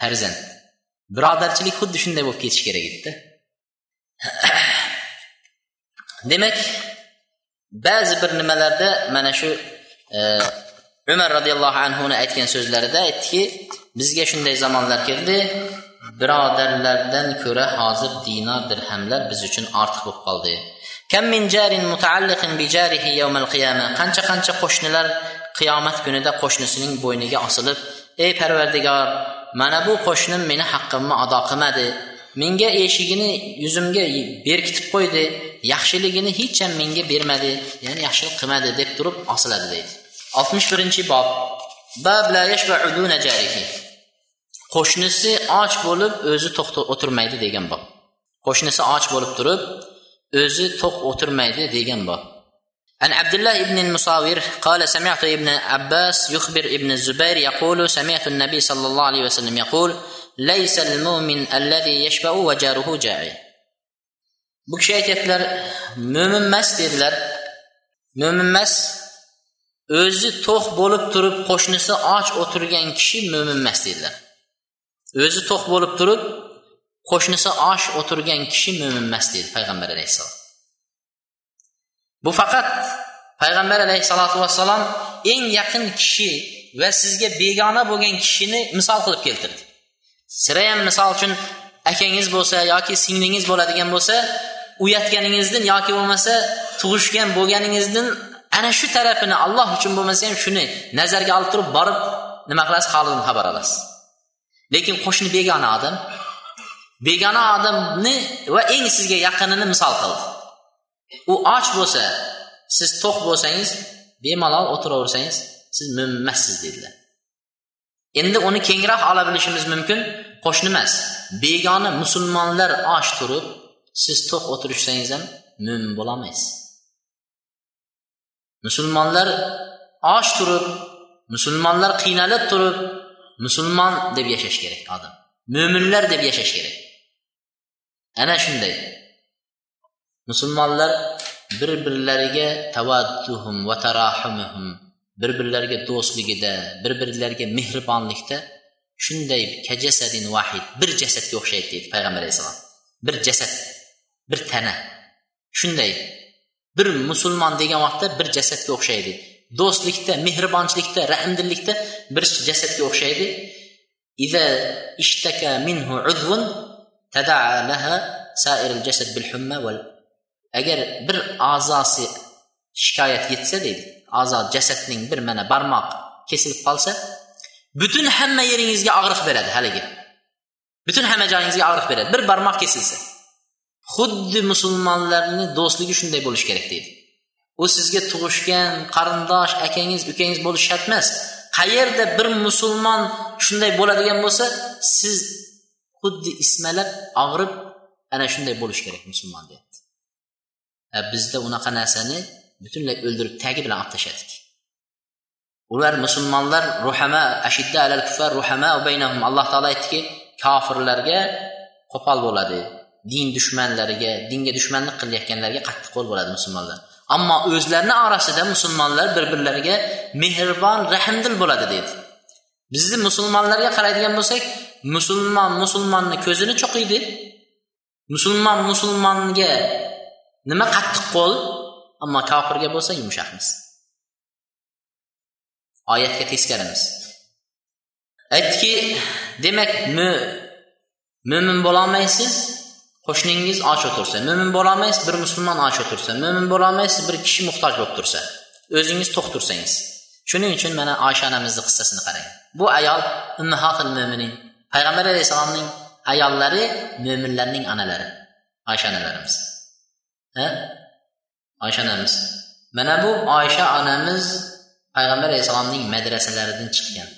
Farzand. Birodarchilik xuddi shunday bo'lib ketishi kerak edida. Demak ba'zi bir nimalarda mana shu e, umar roziyallohu anhuni aytgan so'zlarida aytdiki bizga shunday zamonlar keldi. Birodarlardan ko'ra hozir dinor dirhamlar biz uchun ortiq bo'lib qoldi. Kam min jarin mutaalliqin bi jarihi yawmal qiyama. Qancha qancha qo'shnilar qiyomat kunida qo'shnisining bo'yniga osilib ey parvardigor mana bu qo'shnim meni haqqimni ado qilmadi. Menga eshigini yuzimga berkitib qo'ydi. Yaxshiligini hech ham menga bermadi. Ya'ni yaxshilik qilmadi deb turib osiladi deydi. Oltmish birinchi bob. qo'shnisi och bo'lib o'zi to'q o'tirmaydi degan bob qo'shnisi och bo'lib turib o'zi to'q o'tirmaydi degan bob عن عبد الله بن المصاور قال سمعت ابن عباس يخبر ابن الزبير يقول سمعت النبي صلى الله عليه وسلم يقول ليس المؤمن الذي يشبع وجاره جائع bu kishi aytyaptilar mo'min emas dedilar mo'min emas o'zi to'q bo'lib turib qo'shnisi och o'tirgan kishi mo'min emas deydilar O'zi to'q bo'lib turib qo'shnisi osh o'tirgan kishi mo'min emas deydi payg'ambar alayhissalom. Bu faqat payg'ambar alayhissalotu vassalom eng yaqin kishi va sizga begona bo'lgan kishini misol qilib keltirdi. Sirayam misol uchun akangiz bo'lsa yoki singlingiz bo'ladigan bo'lsa uyatganingizdan yoki bo'lmasa tug'ishgan bo'lganingizdan ana shu tarafini alloh uchun bo'lmasa ham shuni nazarga olib turib borib nima qilasiz? Holidan xabar olasiz. Lekin qo'shni begona odam begona odamni va eng sizga yaqinini misol qildi u och bo'lsa siz to'q bo'lsangiz bemalol o'tiraversangiz siz mo'min emassiz dedilar. Endi uni kengroq ola bilishimiz mumkin qo'shni emas begona musulmonlar och turib siz to'q o'tirishsangiz ham mo'min bo'lolmaysiz musulmonlar och turib musulmonlar qiynalib turib musulmon deb yashash kerak odam. Mo'minlar deb yashash kerak. Ana shunday. Musulmonlar bir birlariga tavadduhum va tarahumuhum bir birlariga do'stligida bir birlariga mehribonlikda shunday kajasadin vahid bir jasadga o'xshaydi deydi payg'ambar alayhissalom. Bir jasad bir tana. Shunday. Bir musulmon degan vaqtda bir jasadga o'xshaydi. do'stlikda mehribonchilikda rahmdillikda bir jasadga o'xshaydi إذا اشتكى منه عضو تداعى لها سائر الجسد بالحمى وال agar bir a'zosi shikoyat yetsa deydi a'zo jasadning bir mana barmoq kesilib qolsa butun hamma yeringizga og'riq beradi haligi butun hamma joyingizga og'riq beradi bir barmoq kesilsa xuddi musulmonlarni do'stligi shunday bo'lishi kerak deydi U sizga tug'ishgan qarindosh akangiz ukangiz bo'lishi shart emas. Qayerda bir musulmon shunday bo'ladigan bo'lsa siz xuddi ismalab og'rib ana shunday bo'lishi kerak musulmon deyapti. Bizda unaqa narsani butunlay o'ldirib tagi bilan olib tashladik ular musulmonlar ruhama ashidda alal kufar ruhama baynahum. Alloh taolo aytdiki kofirlarga qo'pol bo'ladi din dushmanlariga dinga dushmanlik qilayotganlarga qattiq qo'l bo'ladi musulmonlar. Ammo o'zlarini orasida musulmonlar bir birlariga mehribon rahmdil bo'ladi deydi. Bizni musulmonlarga qaraydigan bo'lsak musulmon musulmonni ko'zini cho'qiydi musulmon musulmonga nima qattiq qo'l ammo kofirga bo'lsa yumshoqmiz oyatga teskarimiz aytdiki demak mo'min bo'lolmaysiz qo'shningiz och o'tirsa mo'min bo'lolmaysiz bir musulmon och o'tirsa mo'min bo'lolmaysiz bir kishi muhtoj bo'lib tursa o'zingiz to'q tursangiz. Shuning uchun mana oysha onamizni qissasini qarang. Bu ayol ummahotil mo'minin payg'ambar alayhissalomning ayollari mo'minlarning onalari. Oysha onalarimiz. Ha? Oysha onamiz. Mana bu oysha onamiz payg'ambar alayhissalomning madrasalaridan chiqqan.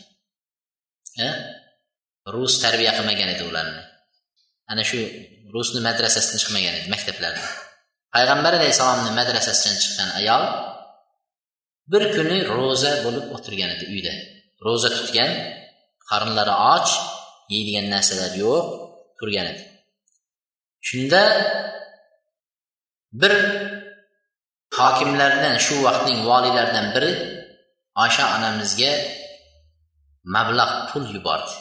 Rus tarbiya qilmagan edi ularni. Ana shu rusni madrasasidan chiqmagan edi maktablardan payg'ambar alayhissalomni madrasasidan chiqqan ayol bir kuni ro'za bo'lib o'tirgan edi uyda. Ro'za tutgan qarinlari och yeydigan narsalar yo'q turgan edi. Shunda bir hokimlardan shu vaqtning voliylaridan biri osha onamizga mablag' pul yubordi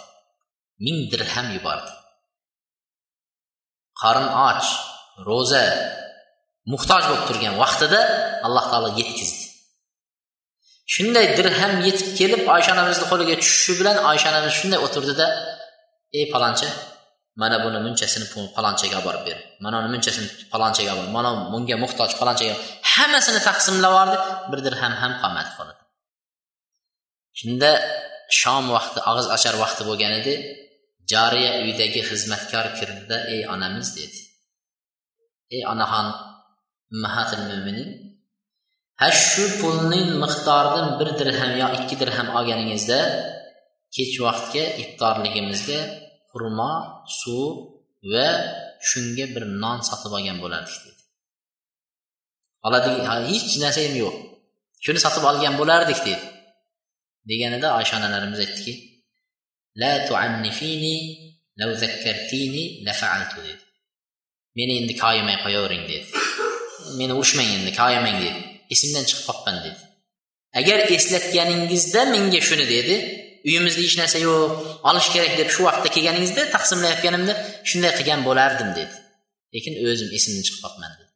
ming dirham yubordi. Qorin och ro'za muhtoj bo'lib turgan vaqtida alloh taolo yetkazdi. Shunday dirham yetib kelib oysha onamizni qo'liga tushishi bilan oysha onamiz shunday o'tirdida ey palonchi mana buni munchasini palonchaga olib borib ber. Mana uni munchasini palonchaga olib mana bunga muhtoj palonchaga hammasini taqsimlab yubordi bir dirham ham qolmadi qo'lida. Shunda shom vaqti og'iz ochar vaqti bo'lgan edi. Joriya uydagi xizmatkor kirdida ey onamiz dedi. Ey onaxon ummahatil mo'minin ha shu pulning miqdoridan bir dirham yo ikki dirham olganingizda kech vaqtga iftorligimizga xurmo suv va shunga bir non sotib olgan bo'lardik dedi. Oladigan hech narsa ham yo'q. Shuni sotib olgan bo'lardik dedi. Deganida oysha onalarimiz aytdiki la tuannifini lav zakkartini la fa'altu dedi meni endi koyimay qo'yavering dedi meni urishmang endi koyimang dedi esimdan chiqib qolibman dedi agar eslatganingizda menga shuni dedi uyimizda hech narsa yo'q olish kerak deb shu vaqtda kelganingizda taqsimlayotganimda shunday qilgan bo'lardim dedi lekin o'zim esimdan chiqib qolibman dedi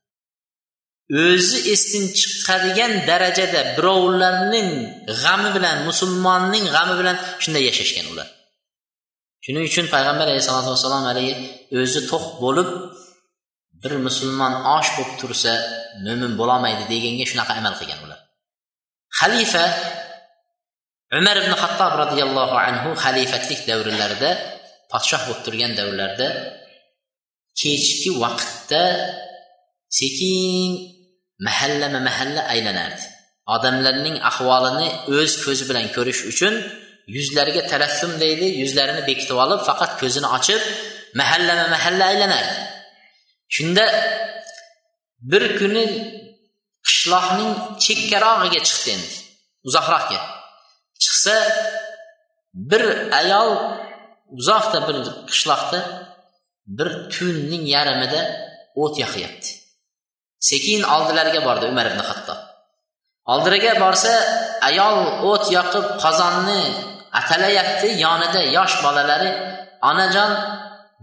o'zi esdan chiqadigan darajada birovlarning g'ami bilan musulmonning g'ami bilan shunday yashashgan ular shuning uchun payg'ambar alayhisalotu vassalom haligi o'zi to'q bo'lib bir musulmon osh bo'lib tursa mo'min bo'lolmaydi deganga shunaqa amal qilgan ular. Xalifa umar ibn hattob roziyallohu anhu xalifatlik davrlarida podshoh bo'lib turgan davrlarda kechki vaqtda sekin mahallama mahalla aylanardi. Odamlarning ahvolini o'z ko'zi bilan ko'rish uchun yuzlariga talaffum deydi yuzlarini bekitib olib faqat ko'zini ochib mahallama mahalla aylanadi. Shunda bir kuni qishloqning chekkarog'iga chiqdi endi uzoqroqga. Chiqsa bir ayol uzoqda bir qishloqda bir tunning yarmida o't yoqyapti. Sekin oldilariga bordi umar ibn hattob oldiriga borsa ayol o't yoqib qozonni atalayapti yonida yosh bolalari onajon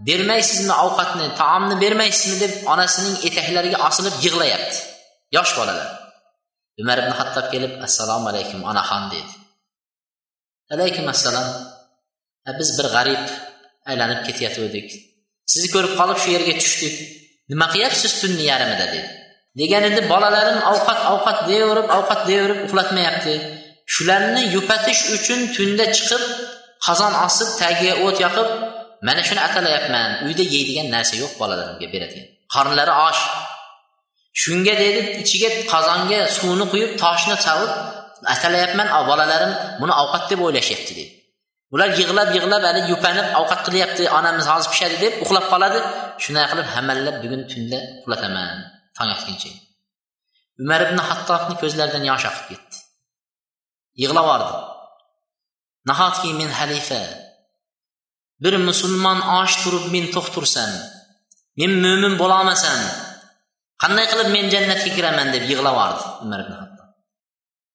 bermaysizmi ovqatni taomni bermaysizmi? deb onasining etaklariga osilib yig'layapti yosh bolalar. Umar ibn hattob kelib assalomu alaykum onaxon dedi. Alaykum assalom. Biz bir g'arib aylanib ketayotgandik. Sizni ko'rib qolib shu yerga tushdik. Nima qilyapsiz tunni yarmida dedi. Degan edi bolalarim ovqat ovqat deyaverib ovqat deyaverib uxlatmayapti. Shularni yupatish uchun tunda chiqib qozon osib tagiga o't yoqib mana shuni atalayapman uyda yeydigan narsa yo'q bolalarimga beradigan qornlari och shunga dedi ichiga qozonga suvni quyib toshni chavib atalayapman bolalarim buni ovqat deb o'ylashyapti dedi. Ular yig'lab yig'lab hali yupanib ovqat qilyapti onamiz hozir pishadi deb uxlab qoladi. Shunday qilib hamallab bugun tunda uxlataman tong otguncha. Umar ibn hattobni ko'zlaridan yosh oqib ketdi. Yig'lab nahotki men halifa bir musulmon osh turib men to'q tursam men mo'min bo'lolmasam qanday qilib men jannatga kiraman deb yig'lab umar ibn hattob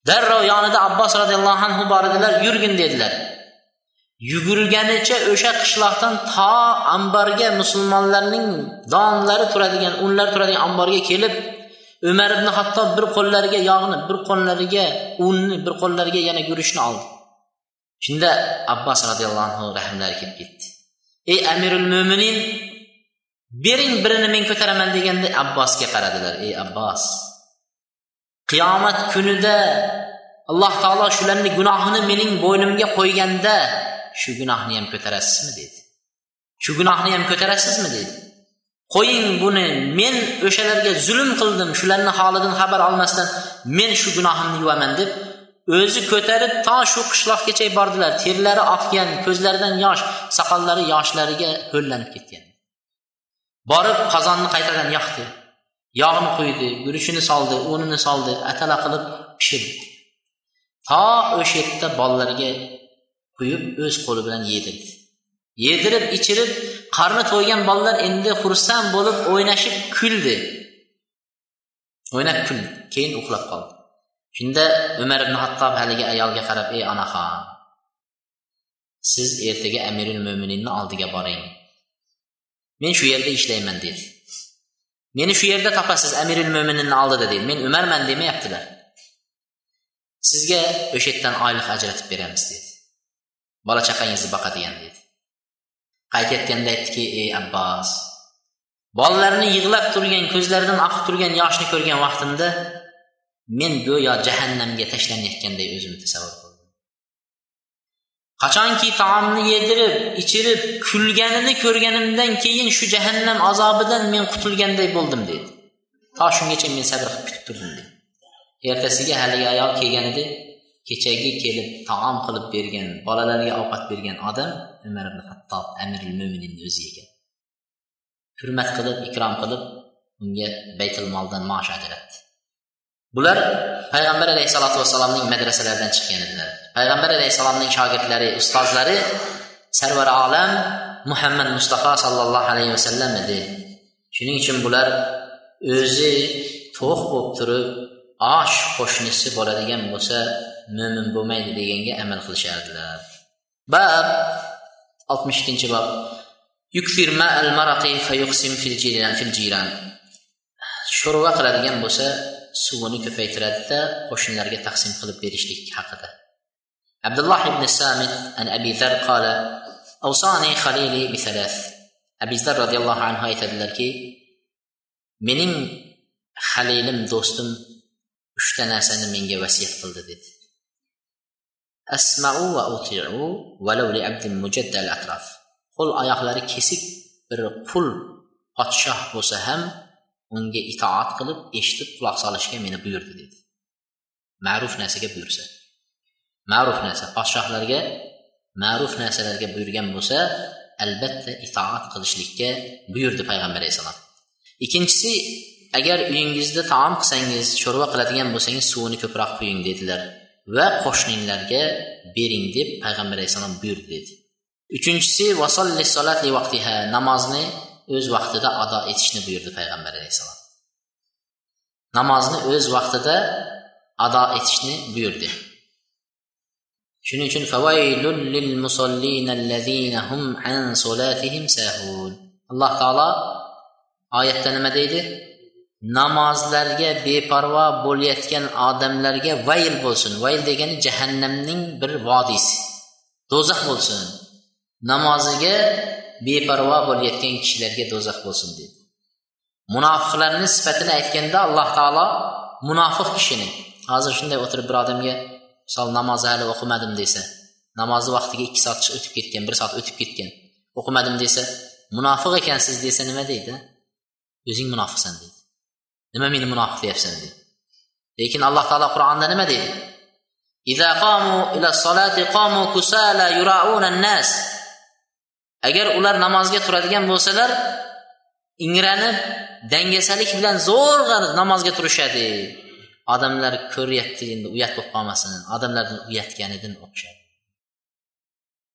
darrov yonida abbos roziyallohu anhu bor edilar yurgin dedilar. Yugurganicha o'sha qishloqdan to ambarga musulmonlarning donlari turadigan unlar turadigan omborga kelib umar ibn hattob bir qo'llariga yog'ni bir qo'llariga unni bir qo'llariga yana guruchni oldi. Shunda abbos roziyallohu anhu rahmlari kelib ketdi. Ey amirul mo'minin bering birini men ko'taraman deganda abbosga qaradilar. Ey abbos qiyomat kunida alloh taolo shularni gunohini mening bo'ynimga qo'yganda shu gunohni ham ko'tarasizmi dedi. Shu gunohni ham ko'tarasizmi dedi. Qo'ying buni. Men o'shalarga zulm qildim. Shularni holidan xabar olmasdan men shu gunohimni yuvaman deb o'zi ko'tarib to shu qishloqgacha bordilar. Terlari oqgan ko'zlaridan yosh soqollari yoshlariga ho'llanib ketgan. Borib qozonni qaytadan yoqdi. Yog'ni quydi guruchini soldi unini soldi atala qilib pishirdi to o'sha yerda bolalarga quyib o'z qo'li bilan yedirdi yedirib ichirib qarni to'ygan bolalar endi xursand bo'lib o'ynashib kuldi. O'ynab kuldi keyin uxlab qoldi. Shunda umar ibn hattob haligi ayolga qarab ey onaxon siz ertaga amirul mo'mininni oldiga boring. Men shu yerda ishlayman dedi. Meni shu yerda topasiz amirul mo'mininni oldida dedi. Men umarman demayaptilar. Sizga o'sha yerdan oylik ajratib beramiz dedi. Bola chaqangizni boqadigan dedi. Qaytayotganda aytdiki ey abbos bolalarni yig'lab turgan ko'zlaridan oqib turgan yoshni ko'rgan vaqtimda men go'yo jahannamga tashlanayotganday o'zimni tasavvur qildim. Qachonki taomni yedirib ichirib kulganini ko'rganimdan keyin shu jahannam azobidan men qutulganday bo'ldim dedi. To shungacha men sabr qilib kutib turdim dedi. Ertasiga haligi ayol kelgan edi. Kechagi kelib taom qilib bergan bolalarga ovqat bergan odam umar ibn hattob amiril mo'mininni o'zi ekan. Hurmat qilib ikrom qilib unga baytul moldan maosh ajratdi. Bular payg'ambar alayhissalotu vassalomning madrasalaridan chiqqan edilar. Payg'ambar alayhissalomning shogirdlari ustozlari sarvar olam muhammad mustafa sollallohu alayhi vasallam edi. Shuning uchun bular o'zi to'q bo'lib turib osh qo'shnisi bo'ladigan bo'lsa mo'min bo'lmaydi deganga amal qilishardilar. Bab oltmish ikkinchi bob sho'rva qiladigan bo'lsa suvini ko'paytiradida qo'shnilarga taqsim qilib berishlik haqida. Abdulloh ibn samit an abi zar qala avsani khalili bi thalath. Abi zar roziyallohu anhu aytadilarki mening halilim do'stim uchta narsani menga vasiyat qildi dedi. Asmau va utiu valau li abdin mujaddal atraf. Qo'l oyoqlari kesik bir qul podshoh bo'lsa ham unga itoat qilib eshitib quloq solishga meni buyurdi dedi. Ma'ruf narsaga buyursa. Ma'ruf narsa podshohlarga ma'ruf narsalarga buyurgan bo'lsa albatta itoat qilishlikka buyurdi payg'ambar alayhissalom ikkinchisi agar uyingizda taom qilsangiz sho'rva qiladigan bo'lsangiz suvini ko'proq quying dedilar. və qoşninlərə berin deyib Peyğəmbər Əleyhissalam buyurdu dedi. Üçüncüsü vasalli salatli vaxtihə namazını öz vaxtında ada etişini buyurdu Peyğəmbər Əleyhissalam. Namazını öz vaxtında ada etişini buyurdu. Şunun üçün fəvailul lil musallinellezînehum an salatihim sahun. Allah Taala ayətdə nə deyildi? Namozlarga beparvo bo'layotgan odamlarga vayl bo'lsin. Vayl degani jahannamning bir vodiysi. Do'zax bo'lsin. Namoziga beparvo bo'layotgan kishilarga do'zax bo'lsin dedi munofiqlarni sifatini aytganda alloh taolo munofiq kishini hozir shunday o'tirib bir odamga misol namozni hali o'qimadim desa namozni vaqtiga ikki soat o'tib ketgan bir soat o'tib ketgan o'qimadim desa munofiq ekansiz desa nima deydi? O'zing munofiqsan deydi. Nima meni munofiq deyapsan deydi lekin alloh taolo qur'onda nima deydi? Agar ular namozga turadigan bo'lsalar ingranib dangasalik bilan zo'rg'a namozga turishadi. Odamlar ko'ryapti endi uyat bo'lib qolmasin. Odamlarni uyatganidan o'xshaydi.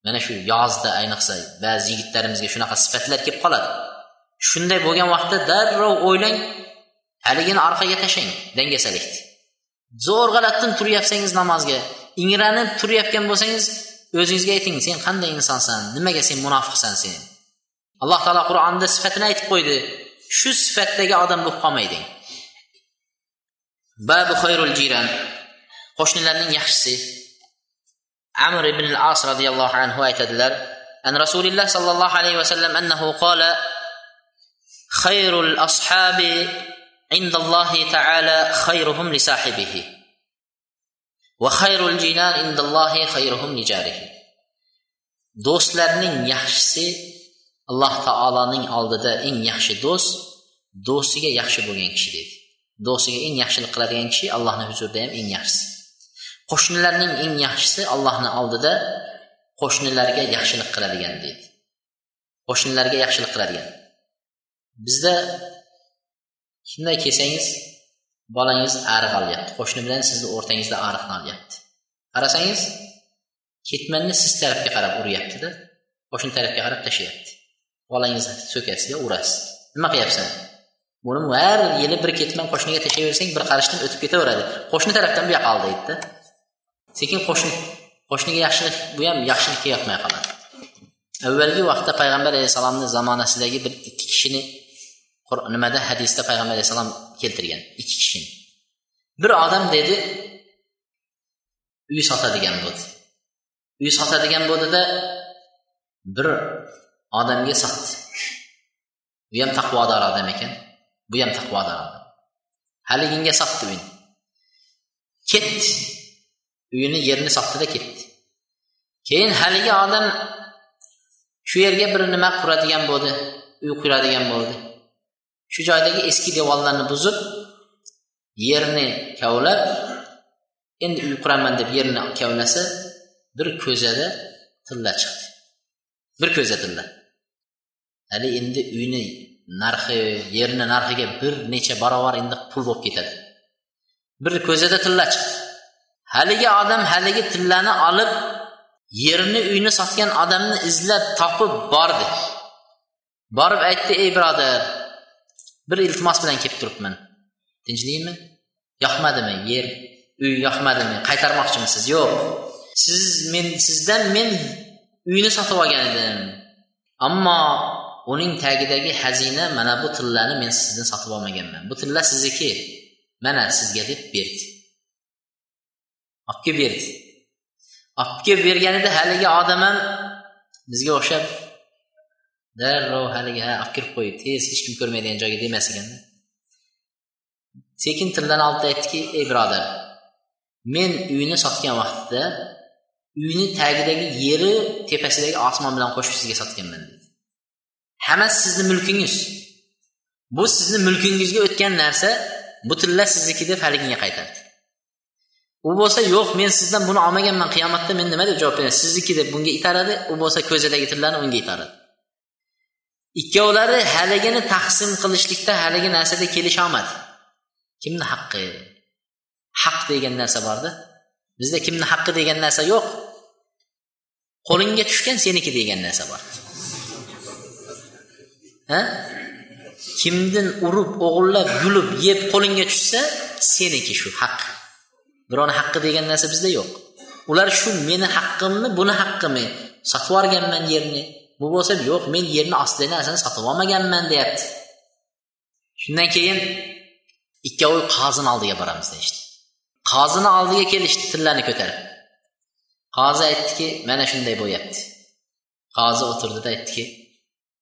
Mana shu yozda ayniqsa ba'zi yigitlarimizga shunaqa sifatlar kelib qoladi. Shunday bo'lgan vaqtda darrov o'ylang haligini orqaga tashlang dangasalikni zo'rg'alatdan turyapsangiz namozga ingranib turayotgan bo'lsangiz o'zingizga ayting sen qanday insonsan nimaga sen munofiqsan sen? Alloh taolo qur'onda sifatini aytib qo'ydi shu sifatdagi odam bo'lib qolmayding. Babu xayrul jiran qo'shnilarning yaxshisi. Amr ibn al as roziyallohu anhu aytadilar an rasulilloh sollallohu alayhi vasallam annahu qola xayrul ashabi عند الله تعالى خيرهم لصاحبه وخير الجنان عند الله خيرهم لجاره do'stlarning yaxshisi alloh taoloning oldida eng yaxshi do'st do'stiga yaxshi bo'lgan kishi dedi do'stiga eng yaxshilik qiladigan kishi allohni huzurida ham eng yaxshisi qo'shnilarning eng yaxshisi allohni oldida qo'shnilarga yaxshilik qiladigan deydi qo'shnilarga yaxshilik qiladigan bizda shunday kelsangiz bolangiz ariq olyapti. Qo'shni bilan sizni o'rtangizda ariqni olyapti. Qarasangiz ketmanni siz tarafga qarab uryaptida qo'shni tarafga qarab tashlayapti. Bolangizni so'kasiga urasiz. Nima qilyapsan? Buni har yili bir ketman qo'shniga tashlayversang bir qarashdan o'tib ketaveradi. Qo'shni tarafdan bu yoqqa ol deydida sekin qo'shni qo'shniga yaxshilik bu ham yaxshilikka yoqmay qoladi. Avvalgi vaqtda payg'ambar alayhissalomni zamonasidagi bir ikki kishini nimada hadisda payg'ambar alayhissalom keltirgan? Ikki kishini. Bir odam dedi uy sotadigan bo'ldi. Uy sotadigan bo'ldida bir odamga sotdi. Bu ham taqvodor odam ekan bu ham taqvodor odam. Haliginga sotdi uyni. Ketdi. Uyini yerini sotdida ketdi. Keyin haligi odam shu yerga bir nima quradigan bo'ldi uy quradigan bo'ldi. Shu joydagi eski devorlarni buzib yerni kavlab endi uy quraman deb yerni kavlasa bir ko'zada tilla chiqdi. Bir ko'za tilla hali endi uyni narxi yerni narxiga bir necha barobar endi pul bo'lib ketadi. Bir ko'zada tilla chiqdi. Haligi odam haligi tillani olib yerni uyni sotgan odamni izlab topib bordi. Borib aytdi ey birodar bir iltimos bilan kelib turibman. Tinchlikmi? Yoqmadimi? Yer. Uy yoqmadimi? Qaytarmoqchimisiz? Yo'q. Siz men sizdan men uyni sotib olgan edim. Ammo uning tagidagi xazina mana bu tillarni men sizdan sotib olmaganman. Bu tilla sizniki. Mana sizga deb berdi olib kelib berdi olib kelib berganida haligi odam ham bizga o'xshab darrov haligi ha olib kirib qo'y tez hech kim ko'rmaydigan joyga demas ekanda sekin tillarni oldida aytdiki ey birodar men uyni sotgan vaqtda uyni tagidagi yeri tepasidagi osmon bilan qo'shib sizga sotganman. Dedi hammasi sizni mulkingiz. Bu sizni mulkingizga o'tgan narsa bu tilla sizniki deb haligiga qaytardi. U bo'lsa yo'q men sizdan buni olmaganman qiyomatda men nima deb javob beraman sizniki deb bunga itaradi u bo'lsa ko'zidagi tillarni unga itaradi. Ikkovlari haligini taqsim qilishlikda haligi narsada kelisholmadi. Kimni haqqi? Haq degan narsa borda. Bizda kimni haqqi degan narsa yo'q. Qo'lingga tushgan seniki degan narsa bor. Ha? Kimdin urib o'g'irlab yulib yeb qo'lingga tushsa seniki shu haq. Birovni haqqi degan narsa bizda yo'q. Ular shu meni haqqimmi buni haqqimi sotib yuborganman yerni. Bu bo'lsa yo'q men yerni ostidagi narsani sotib olmaganman deyapti. Shundan keyin ikkovi qozini oldiga boramiz deyishdi. Qozini oldiga kelishdi tillarni ko'tarib. Qozi aytdiki mana shunday bo'lyapti. Qozi o'tirdida aytdiki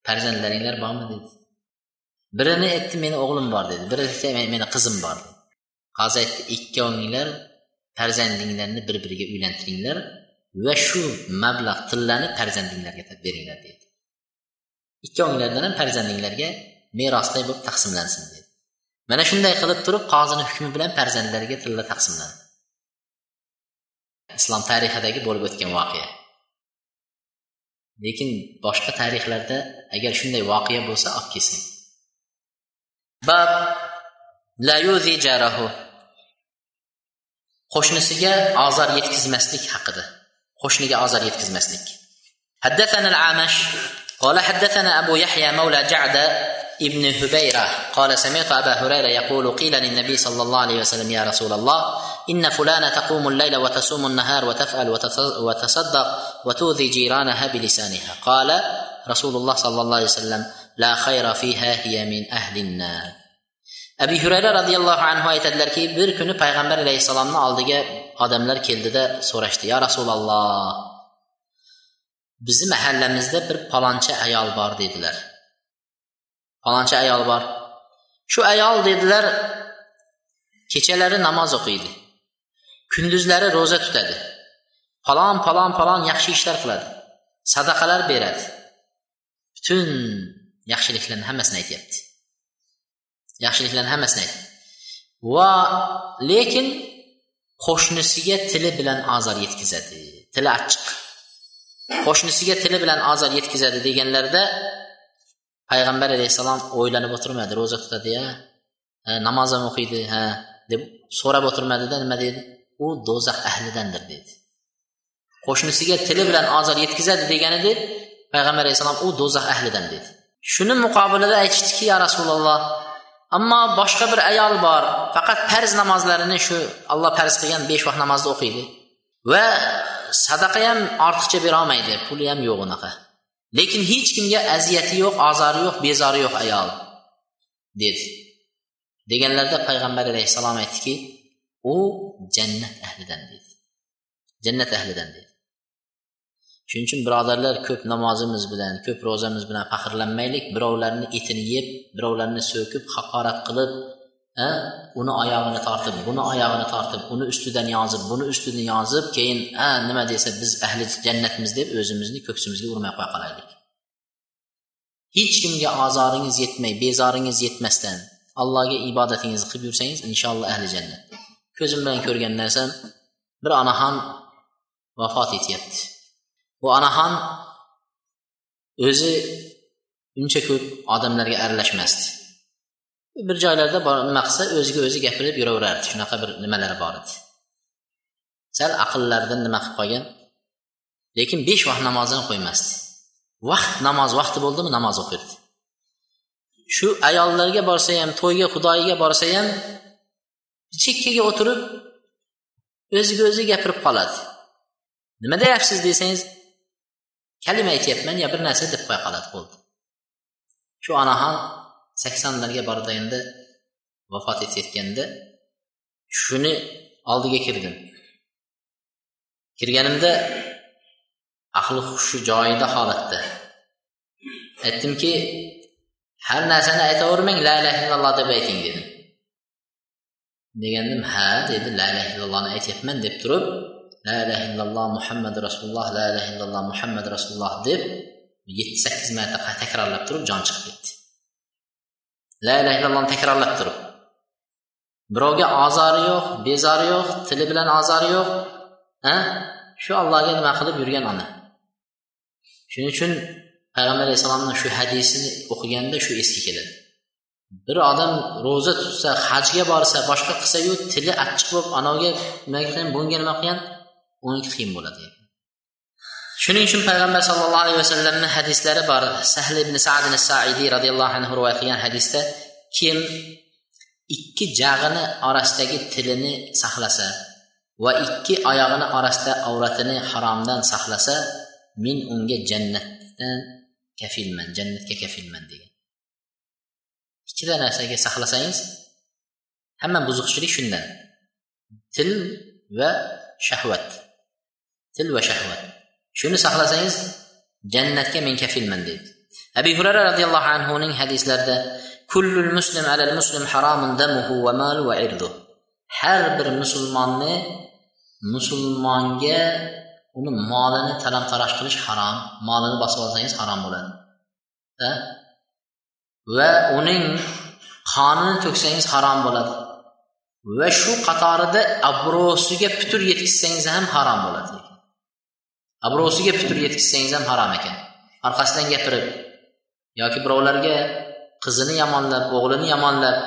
farzandlaringlar bormi? dedi. Birini aytdi meni o'g'lim bor dedi. Biri aytdi meni qizim bor dedi. Qozi aytdi ikkovinglar farzandinglarni bir biriga uylantiringlar va shu mablag' tillani farzandinglarga beringlar dedi. Ikkovinglardan ham farzandinglarga merosday bo'lib taqsimlansin dedi. Mana shunday qilib turib qozini hukmi bilan farzandlariga tilla taqsimlandi islom tarixidagi bo'lib o'tgan voqea. Lekin boshqa tarixlarda agar shunday voqea bo'lsa olib kelsin bab la yuzi jarahu. Qo'shnisiga ozor yetkazmaslik haqida. Qo'shniga ozor yetkazmaslik حدثنا العامش قال حدثنا أبو يحيى مولى جعد ابن هبيرة قال سمعت أبا هريرة يقول قيل للنبي صلى الله عليه وسلم يا رسول الله إن فلانة تقوم الليل وتصوم النهار وتفعل وتصدق وتؤذي جيرانها بلسانها. قال رسول الله صلى الله عليه وسلم لا خير فيها هي من أهل النار. abi hurayra roziyallohu anhu aytadilarki bir kuni payg'ambar alayhissalomni oldiga odamlar keldida so'rashdi yo rasululloh bizni mahallamizda bir palonchi ayol bor dedilar. Palonchi ayol bor. Shu ayol dedilar kechalari namoz o'qiydi. Kunduzlari ro'za tutadi. Palon palon palon yaxshi ishlar qiladi. Sadaqalar beradi. Butun yaxshiliklarni hammasini aytyapti. Yaxshiliklarni hammasini aytdi va lekin qo'shnisiga tili bilan ozor yetkazadi. Tili achchiq. Qo'shnisiga tili bilan ozor yetkazadi deganlarida payg'ambar alayhissalom o'ylanib o'tirmadi ro'za tutadi ya. Namoz ham o'qiydi ha deb so'rab o'tirmadida nima dedi? U do'zax ahlidandir dedi. Qo'shnisiga tili bilan ozor yetkazadi degan payg'ambar alayhissalom u do'zax ahlidan dedi. Shuni muqobilida aytishdiki ya rasululloh Amma başqa bir əyal var, fəqət fərz namazlarını şu Allah fərz qılğan 5 vaxt namazda oxuydu. Və sədaqə ham artıqca verəməydi, pulu ham yox onaqa. Lakin heç kimə əziyyəti yox, azarı yox, bezarı yox əyal dedi. Deyənlərdə Peyğəmbər əleyhissalam etdi ki, o cənnət əhlidən dedi. Cənnət əhlidən dedi. Shuning uchun birodarlar ko'p namozimiz bilan ko'p ro'zamiz bilan faxrlanmaylik. Birovlarni etini yeb birovlarni so'kib haqorat qilib uni oyog'ini tortib buni oyog'ini tortib uni ustidan yozib buni ustidan yozib keyin a nima desa biz ahli jannatmiz deb o'zimizni ko'ksimizga urmay qo'ya qolaylik. Hech kimga ozoringiz yetmay bezoringiz yetmasdan allohga ibodatingizni qilib yursangiz inshaalloh ahli jannat. Ko'zim bilan ko'rgan narsam bir onaxon vafot etyapti. Bu onaxon o'zi uncha ko'p odamlarga aralashmasdi. Bir joylarda nima qilsa o'ziga o'zi gapirib yuraverardi. Shunaqa bir nimalari bor edi. Sal aqllaridan nima qilib qolgan? Lekin besh vaqt namozini qo'ymasdi. Vaqt namoz vaqti bo'ldimi? Namoz o'qirdi. Shu ayollarga borsa ham to'yga xudoyiga borsa ham chekkaga o'tirib o'ziga o'zi gapirib qoladi. Nima deyapsiz desangiz kalima aytyapman yo bir narsa deb qo'ya qoladi bo'ldi shu onaxon saksonlarga endi vafot etayotganda shuni oldiga kirdim. Kirganimda aqli hushi joyida holatda. Aytdimki har narsani aytavermang la ilaha illalloh deb ayting dedim. Degandim ha dedi la ilaha illallohni aytyapman deb turib la ilaha illalloh muhammad rasululloh la ilaha illalloh muhammad rasululloh deb yetti sakkiz marta takrorlab turib jon chiqib ketdi. La ilaha illallohni takrorlab turib. Birovga ozori yo'q bezori yo'q tili bilan ozori yo'q a shu allohga nima qilib yurgan ona? Shuning uchun payg'ambar alayhissalomni shu hadisini o'qiganda shu esga keladi. Bir odam ro'za tutsa hajga borsa boshqa qilsayu tili achchiq bo'lib anaviga nima qilgan bunga nima qilgan o'n qiyin bo'ladi. Shuning uchun payg'ambar sallallohu alayhi vasallamni hadislari bor. Sahl ibn sadin saidiy roziyallohu anhu rivoyat qilgan hadisda kim ikki jag'ini orasidagi tilini saqlasa va ikki oyog'ini orasida avratini haromdan saqlasa men unga jannatdan kafilman jannatga kafilman degan. Ikkita narsaga saqlasangiz hamma buzuqchilik shundan. Til va shahvat. Til va shahvat. Shuni saqlasangiz jannatga men kafilman deydi. Abi hurara roziyallohu anhuning hadislarida kullul muslim alal muslim haromun damuhu va malu va irdu. Har bir musulmonni musulmonga uni molini talam taroj qilish harom molini bosib olsangiz harom bo'ladi. Va uning qonini to'ksangiz harom bo'ladi. Va shu qatorida obro'siga putur yetkazsangiz ham harom bo'ladi. Obro'siga putur yetkazsangiz ham harom ekan. Orqasidan gapirib yoki birovlarga qizini yomonlab o'g'lini yomonlab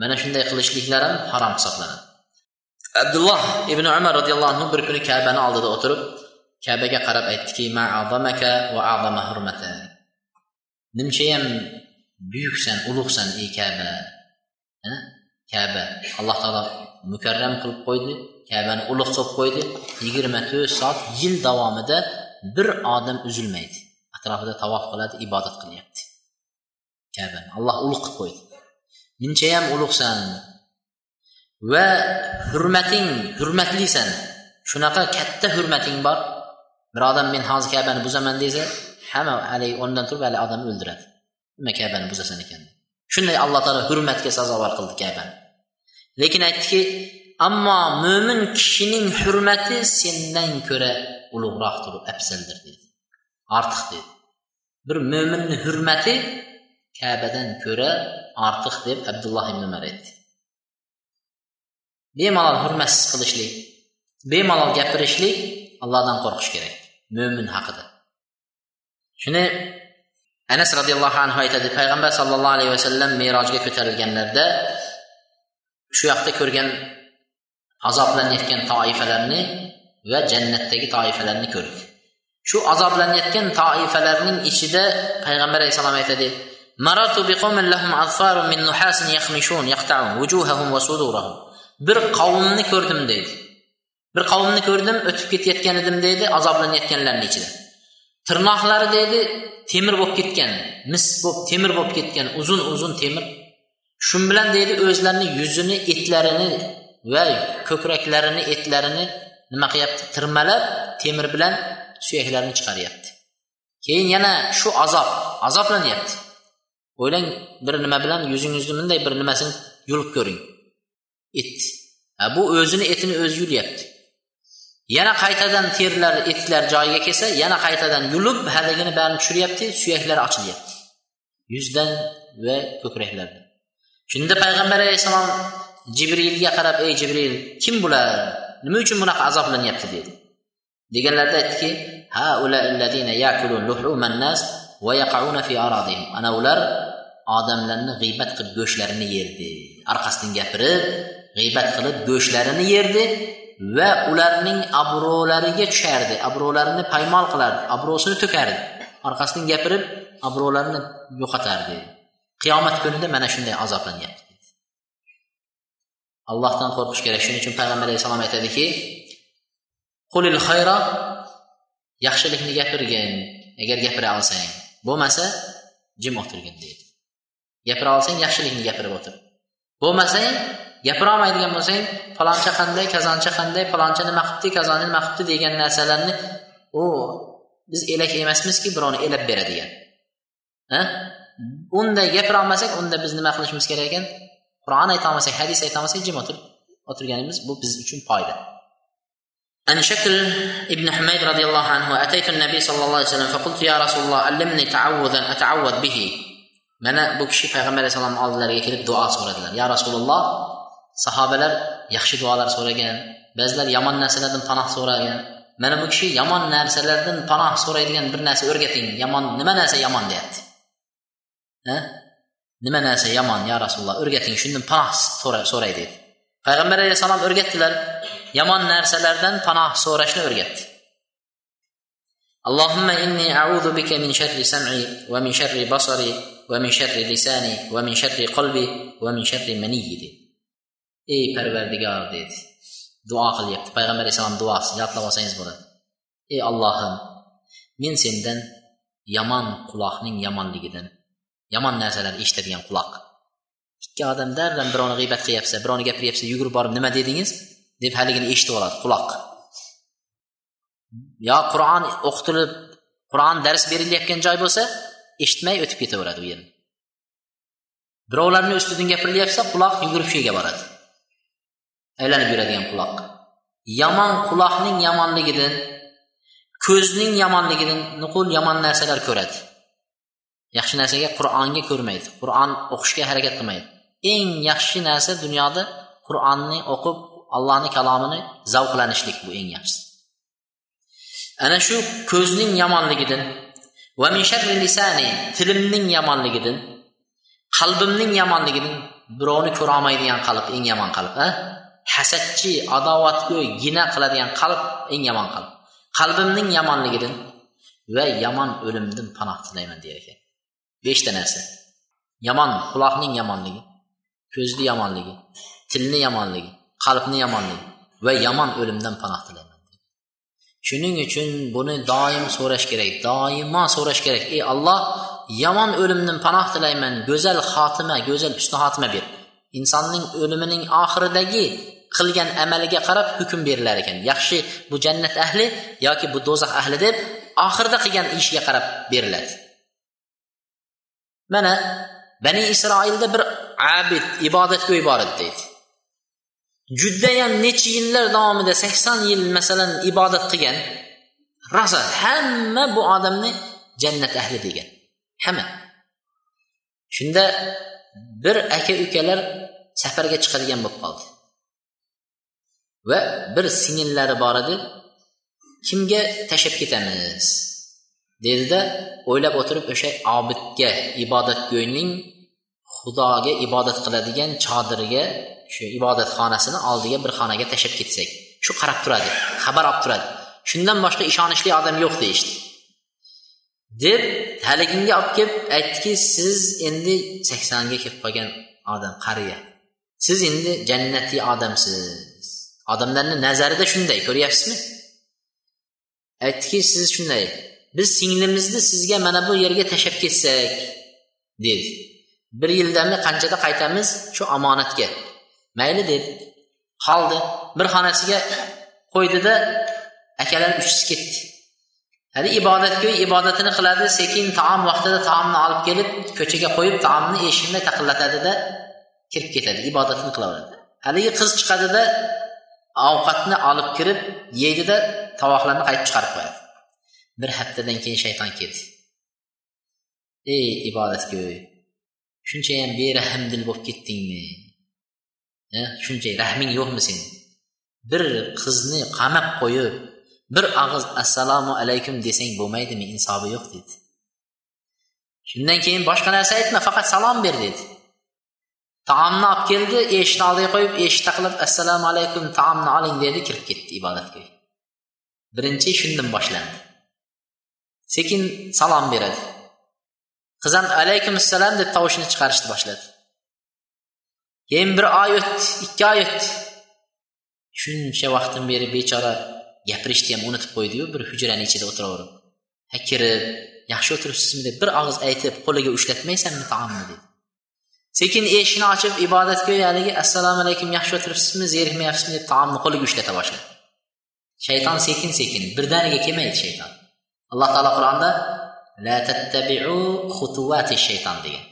mana shunday qilishliklar ham harom hisoblanadi. Abdulloh ibn umar roziyallohu anhu bir kuni kabani oldida o'tirib kabaga qarab aytdiki nimchayam buyuksan ulug'san ey kaba? Kaba alloh taolo mukarram qilib qo'ydi. Kabani ulug' qilib qo'ydi. Yigirma to'rt soat yil davomida bir odam uzilmaydi. Atrofida tavof qiladi ibodat qilyapti. Kabani alloh ulug' qilib qo'ydi. Minchayam ulug'san va hurmating hurmatlisan shunaqa katta hurmating bor. Bir odam men hozir kabani buzaman desa hamma haligi o'rnidan turib haligi odamni o'ldiradi. Nima kabani buzasan ekan? Shunday alloh taolo hurmatga sazovor qildi kabani lekin aytdiki ammo mo'min kishining hurmati sendan ko'ra ulug'roqdir afzaldir dedi. Ortiq dedi. Bir mo'minni hurmati kabadan ko'ra ortiq deb abdulloh ibn umar aytdi. Bemalol hurmatsiz qilishlik bemalol gapirishlik allohdan qo'rqish kerak mo'min haqida. Shuni anas roziyallohu anhu aytadi payg'ambar sallallohu alayhi vasallam merojga ko'tarilganlarida shu yoqda ko'rgan azoblanayotgan toifalarni va jannatdagi toifalarni ko'rdi shu azoblanayotgan toifalarning ichida payg'ambar alayhissalom aytadi bir qavmni ko'rdim deydi. Bir qavmni ko'rdim o'tib ketayotgan edim deydi azoblanayotganlarni ichida. Tirnoqlari deydi temir bo'lib ketgan mis bo'lib temir bo'lib ketgan uzun uzun temir. Shu bilan deydi o'zlarini yuzini etlarini va ko'kraklarini etlarini nima qilyapti tirmalab temir bilan suyaklarini chiqaryapti. Keyin yana shu azob azoblanyapti. O'ylang bir nima bilan yuzingizni bunday bir nimasini yulib ko'ring. Et. Bu o'zini etini o'zi yulyapti. Yana qaytadan terlar etlar joyiga kelsa yana qaytadan yulib haligini barini tushiryapti suyaklari ochilyapti. Yuzdan va ko'kraklardan shunda payg'ambar alayhissalom jibrilga qarab ey jibril kim bular? Nima uchun bunaqa azoblanyapti? dedi. Deganlarida aytdiki ana ular odamlarni g'iybat qilib go'shtlarini yerdi. Orqasidan gapirib g'iybat qilib go'shtlarini yerdi va ularning obro'lariga tushardi. Obro'larini paymol qilardi obro'sini to'kardi. Orqasidan gapirib obro'larini yo'qotardi. Qiyomat kunida mana shunday azoblanyapti. Allohdan qo'rqish kerak. Shuning uchun payg'ambar alayhissalom aytadiki qulil xayra yaxshilikni gapirgin. Agar gapira olsang bo'lmasa jim o'tirgin deydi. Gapira olsang yaxshilikni gapirib o'tir. Bo'lmasang gapirolmaydigan bo'lsang faloncha qanday kazoncha qanday faloncha nima qilibdi kazoni nima qilibdi degan narsalarni u biz elak emasmizki birovni elab beradigan. Unday gapirolmasak unda biz nima qilishimiz kerak ekan? qur'on aytolmasak hadis aytolmasak jim o'tirib o'tirganimiz bu biz uchun foyda عن شكل ابن حميد رضي الله عنه أتيت النبي صلى الله عليه وسلم فقلت يا رسول الله علمني تعوذا أتعوذ به mana bu kishi payg'ambar alayhissalom oldilariga kelib duo so'radilar ya rasululloh sahobalar yaxshi duolar so'ragan ba'zilar yomon narsalardan panoh so'ragan mana bu kishi yomon narsalardan panoh so'raydigan bir narsa o'rgating yomon nima narsa yomon deyapti nima narsa yomon ya rasululloh o'rgating shundan panoh so'ray dedi payg'ambar alayhissalom o'rgatdilar yomon narsalardan panoh so'rashni o'rgatdi اللهم إني أعوذ بك من شر سمعي ومن شر بصري ومن شر لساني ومن شر قلبي ومن شر مني dedi ey parvardigor dedi duo qilyapti payg'ambar alayhissalom duosi yodlab olsangiz bo'ladi ey ollohim men sendan yomon quloqning yomonligidan yomon narsalarni eshitadigan quloq. Ikki odam darrov birovni g'iybat qilyapsa birovni gapiryapsa yugurib borib nima dedingiz? Deb haligini eshitib oladi quloq. Yo qur'on o'qitilib qur'on dars berilayotgan joy bo'lsa eshitmay o'tib ketaveradi u yerni. Birovlarni ustidan gapirilyapsa quloq yugurib shu yerga boradi. Aylanib yuradigan quloq. Yomon quloqning yomonligidan ko'zning yomonligidan nuqul yomon narsalar ko'radi. Yaxshi narsaga qur'onga ko'rmaydi. Qur'on o'qishga harakat qilmaydi. Eng yaxshi narsa dunyoda qur'onni o'qib allohni kalomini zavqlanishlik bu eng yaxshisi. Ana shu ko'zning yomonligidan va min sharri lisani tilimning yomonligidan qalbimning yomonligidan birovni ko'rolmaydigan qalb eng yomon qalb a hasadchi adovatgo'y gina qiladigan qalb eng yomon qalb. Qalbimning yomonligidan va yomon o'limdan panoh tilayman der ekan. Beshta narsa. Yomon quloqning yomonligi ko'zni yomonligi tilni yomonligi qalbni yomonligi va yomon o'limdan panoh tilayman. Shuning uchun buni doim so'rash kerak doimo so'rash kerak. Ey alloh yomon o'limdan panoh tilayman go'zal xotima go'zal husni xotima ber. Insonning o'limining oxiridagi qilgan amaliga qarab hukm berilar ekan. Yaxshi bu jannat ahli yoki bu do'zax ahli deb oxirida qilgan ishiga qarab beriladi mana bani isroilda bir abid ibodatgo'y bor edi deydi. Judayam necha yillar davomida sakson yil masalan ibodat qilgan rosa hamma bu odamni jannat ahli degan. Hamma. Shunda bir aka ukalar safarga chiqadigan bo'lib qoldi. Va bir singillari bor edi. Kimga tashlab ketamiz? Dedida o'ylab o'tirib o'sha obidga ibodatgo'yning xudoga ibodat qiladigan chodiriga shu ibodatxonasini oldiga bir xonaga tashlab ketsak shu qarab turadi xabar olib turadi. Shundan boshqa ishonishli odam yo'q deyishdi. Deb haliginga olib kelib aytdiki siz endi saksonga kelib qolgan odam qariya. Siz endi jannatiy odamsiz. Odamlarni nazarida shunday ko'ryapsizmi? Aytdiki siz shunday biz singlimizni sizga mana bu yerga tashlab ketsak dedi. Bir yildami qanchada qaytamiz? Shu omonatga. Mayli dedi. Qoldi. Bir xonasiga qo'ydida akalar uchisi ketdi. Hali ibodatgo'y ibodatini qiladi sekin taom vaqtida taomni olib kelib ko'chaga qo'yib taomni eshikni taqillatadida kirib ketadi ibodatini qilaveradi. Haligi qiz chiqadida ovqatni olib kirib yeydida tovoqlarni qaytib chiqarib qo'yadi. Bir haftadan keyin shayton ketdi. Ey ibodatgo'y shunchayam berahmdil bo'lib ketdingmi? Shuncha rahming yo'qmi seni bir qizni qamab qo'yib bir og'iz assalomu alaykum desang bo'lmaydimi insobi yo'q dedi. Shundan keyin boshqa narsa aytma faqat salom ber dedi. Taomni olib keldi eshikni oldiga qo'yib eshik taqilib assalomu alaykum taomni oling dedi kirib ketdi ibodatga birinchi shundan boshlandi. Sekin salom beradi. Qiz ham alaykum assalom deb tovushini chiqarishni boshladi. Keyin bir oy o'tdi ikki oy o'tdi. Shuncha vaqtdan beri bechora gapirishni ham unutib qo'ydiyu bir hujrani ichida o'tiraverib. Ha kirib yaxshi o'tiribsizmi deb bir og'iz aytib qo'liga ushlatmaysanmi taomni dedi. Sekin eshikni ochib ibodatga haligi assalomu alaykum yaxshi o'tiribsizmi zerikmayapsizmi? deb taomni qo'liga ushlata boshladi. Shayton sekin sekin birdaniga kelmaydi shayton. Alloh taolo qur'onda la tattabiu xutuvati shayton degan.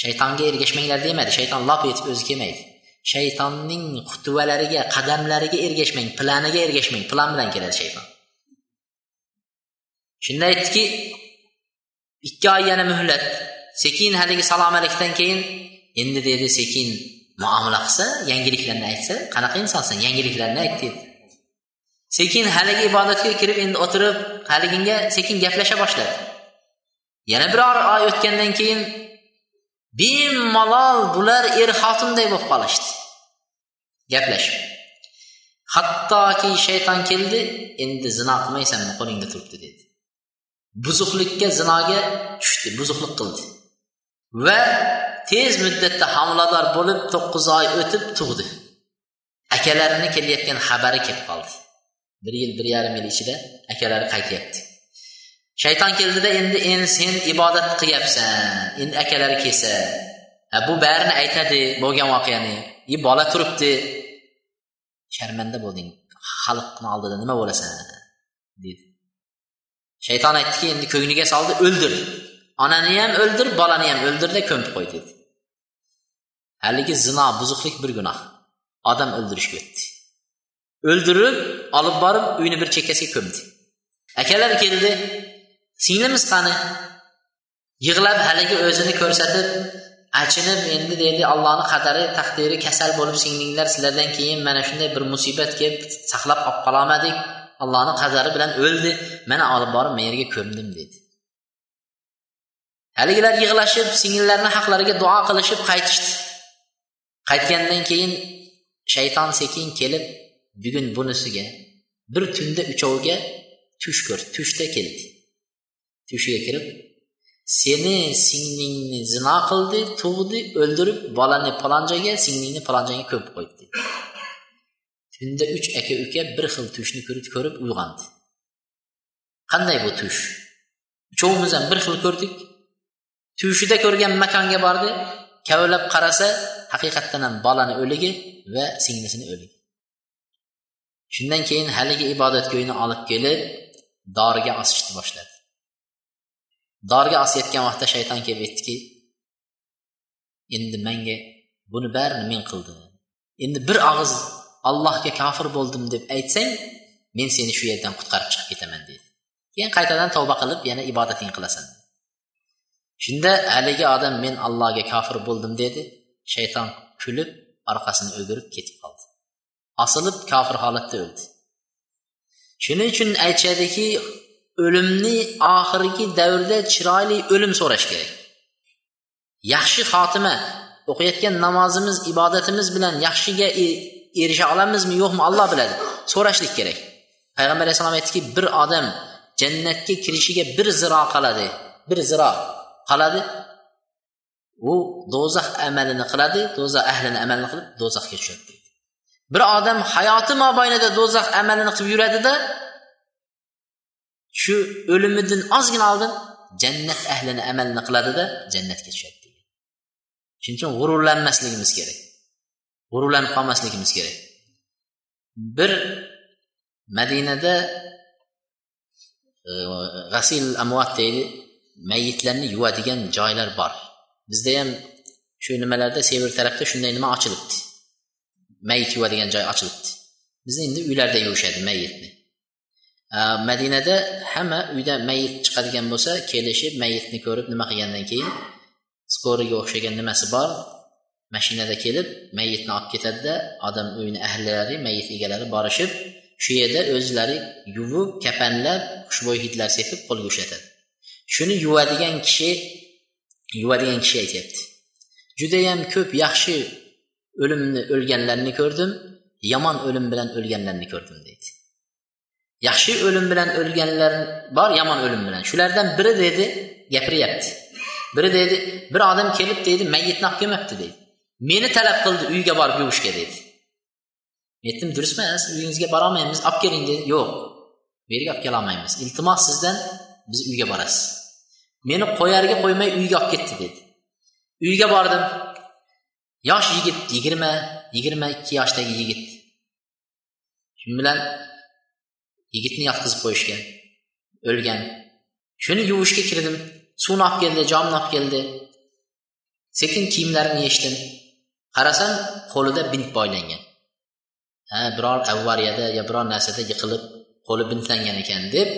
Shaytonga ergashmanglar demadi. Shayton lop etib o'zi kelmaydi. Shaytonning xutuvalariga qadamlariga ergashmang planiga ergashmang plan bilan keladi shayton. Shunda aytdiki ikki oy yana muhlat. Sekin haligi salom alikdan keyin endi dedi sekin muomala qilsa yangiliklarni aytsa qanaqa insonsan yangiliklarni ayt dedi. Sekin haligi ibodatga kirib endi o'tirib haliginga sekin gaplasha boshladi. Yana biror oy o'tgandan keyin bemalol bular er xotinday bo'lib qolishdi. Gaplashib. Hattoki shayton keldi endi zino qilmaysanmi qo'lingda turibdi dedi. Buzuqlikka zinoga tushdi buzuqlik qildi. Va tez muddatda homilador bo'lib to'qqiz oy o'tib tug'di. Akalarini kelayotgan xabari kelib qoldi. Bir yil bir yarim yil ichida akalari qaytyapti. Shayton keldida endi endi sen ibodat qilyapsan endi akalari kelsa. Bu barini aytadi bo'lgan voqeani. И bola turibdi. Sharmanda bo'lding xalqni oldida nima bo'lasan? dedi. Shayton aytdiki endi ko'ngliga soldi o'ldir. Onani ham o'ldir bolani ham o'ldirda ko'mib qo'y dedi. Haligi zino buzuqlik bir gunoh. Odam o'ldirishga o'tdi. O'ldirib olib borib uyni bir chekkasiga ko'mdi. Akalar keldi. Singlimiz qani? Yig'lab haligi o'zini ko'rsatib achinib endi dedi allohni qadari taqdiri kasal bo'lib singlinglar sizlardan keyin mana shunday bir musibat kelib saqlab olib qololmadik. Allohni qadari bilan o'ldi. Mana olib borib men yerga ko'mdim dedi. Haligilar yig'lashib singillarni haqlariga duo qilishib qaytishdi. Qaytgandan keyin shayton sekin kelib bugun bunisiga bir tunda uchoviga tush ko'rdi tushda keldi. Tushiga kirib seni singlingni zino qildi tug'di o'ldirib bolani palonjoyga singlingni palonjoyga ko'mib qo'ydi. Tunda uch aka uka bir xil tushni ko'rib uyg'ondi. Qanday bu tush? Uchovimiz ham bir xil ko'rdik. Tushida ko'rgan makonga bordi kavlab qarasa haqiqatdan ham bolani o'ligi va singlisini o'ligi. Shundan keyin haligi ibodatgo'yni olib kelib doriga osishni boshladi. Doriga osayotgan vaqtda shayton kelib aytdiki endi manga buni barini men qildim. Endi bir og'iz allohga kofir bo'ldim deb aytsang men seni shu yerdan qutqarib chiqib ketaman dedi keyin qaytadan tavba qilib yana ibodating qilasan. Shunda haligi odam men allohga kofir bo'ldim dedi. Shayton kulib orqasini o'girib ketib qoldi. Osilib kofir holatda o'ldi. Shuning uchun aytishadiki o'limni oxirgi davrda chiroyli o'lim so'rash kerak. Yaxshi xotima o'qiyotgan namozimiz ibodatimiz bilan yaxshiga e, erisha olamizmi yo'qmi olloh biladi. So'rashlik kerak. Payg'ambar alayhissalom aytdiki bir odam jannatga kirishiga bir ziro qoladi bir ziro qoladi u do'zax amalini qiladi do'zax ahlini amalini qilib do'zaxga tushadi. Bir odam hayoti mobaynida do'zax amalini qilib yuradida shu o'limidan ozgina oldin jannat ahlini amalini qiladida jannatga tushadi deydi shuning uchun g'ururlanmasligimiz kerak. G'ururlanib qolmasligimiz kerak. Bir madinada e, g'asil amvat deydi mayitlarni yuvadigan joylar bor. Bizda ham shu nimalarda sever tarafda shunday nima ochilibdi. Mayit yuvadigan joy ochilibdi. Bizni endi uylarda yuvishadi mayitni. Madinada hamma uydan mayit chiqadigan bo'lsa kelishib mayitni ko'rib nima qilgandan keyin skoriga o'xshagan nimasi bor? Mashinada kelib mayitni olib ketadida odam uyini ahllari mayit egalari borishib shu yerda o'zlari yuvib kapanlab xushbo'y hidlar sepib qo'lga ushlatadi shuni yuvadigan kishi yuvadigan kishi aytyapti. Judayam ko'p yaxshi o'limni o'lganlarni ko'rdim yomon o'lim bilan o'lganlarni ko'rdim deydi. Yaxshi o'lim bilan o'lganlar bor yomon o'lim bilan. Shulardan biri dedi gapiryapti. Biri dedi bir odam kelib deydi mayyitni olib kelmabdi deydi. Meni talab qildi uyga borib yuvishga dedi men aytdim durust emas uyingizga borolmaymiz olib keling dedi yo'q bu yerga olib kelolmaymiz. Iltimos sizdan biz uyga borasiz. Meni qo'yarga qo'ymay uyga olib ketdi dedi uyga bordim yosh yigit yigirma yigirma ikki yoshdagi yigit. Shu bilan yigitni yotqizib qo'yishgan. O'lgan. Shuni yuvishga kirdim. Suvni olib keldi jomni olib keldi. Sekin kiyimlarini yechdim. Qarasam qo'lida bint boylangan. Ha biror avvariyada yo biror narsada yiqilib qo'li bintlangan ekan deb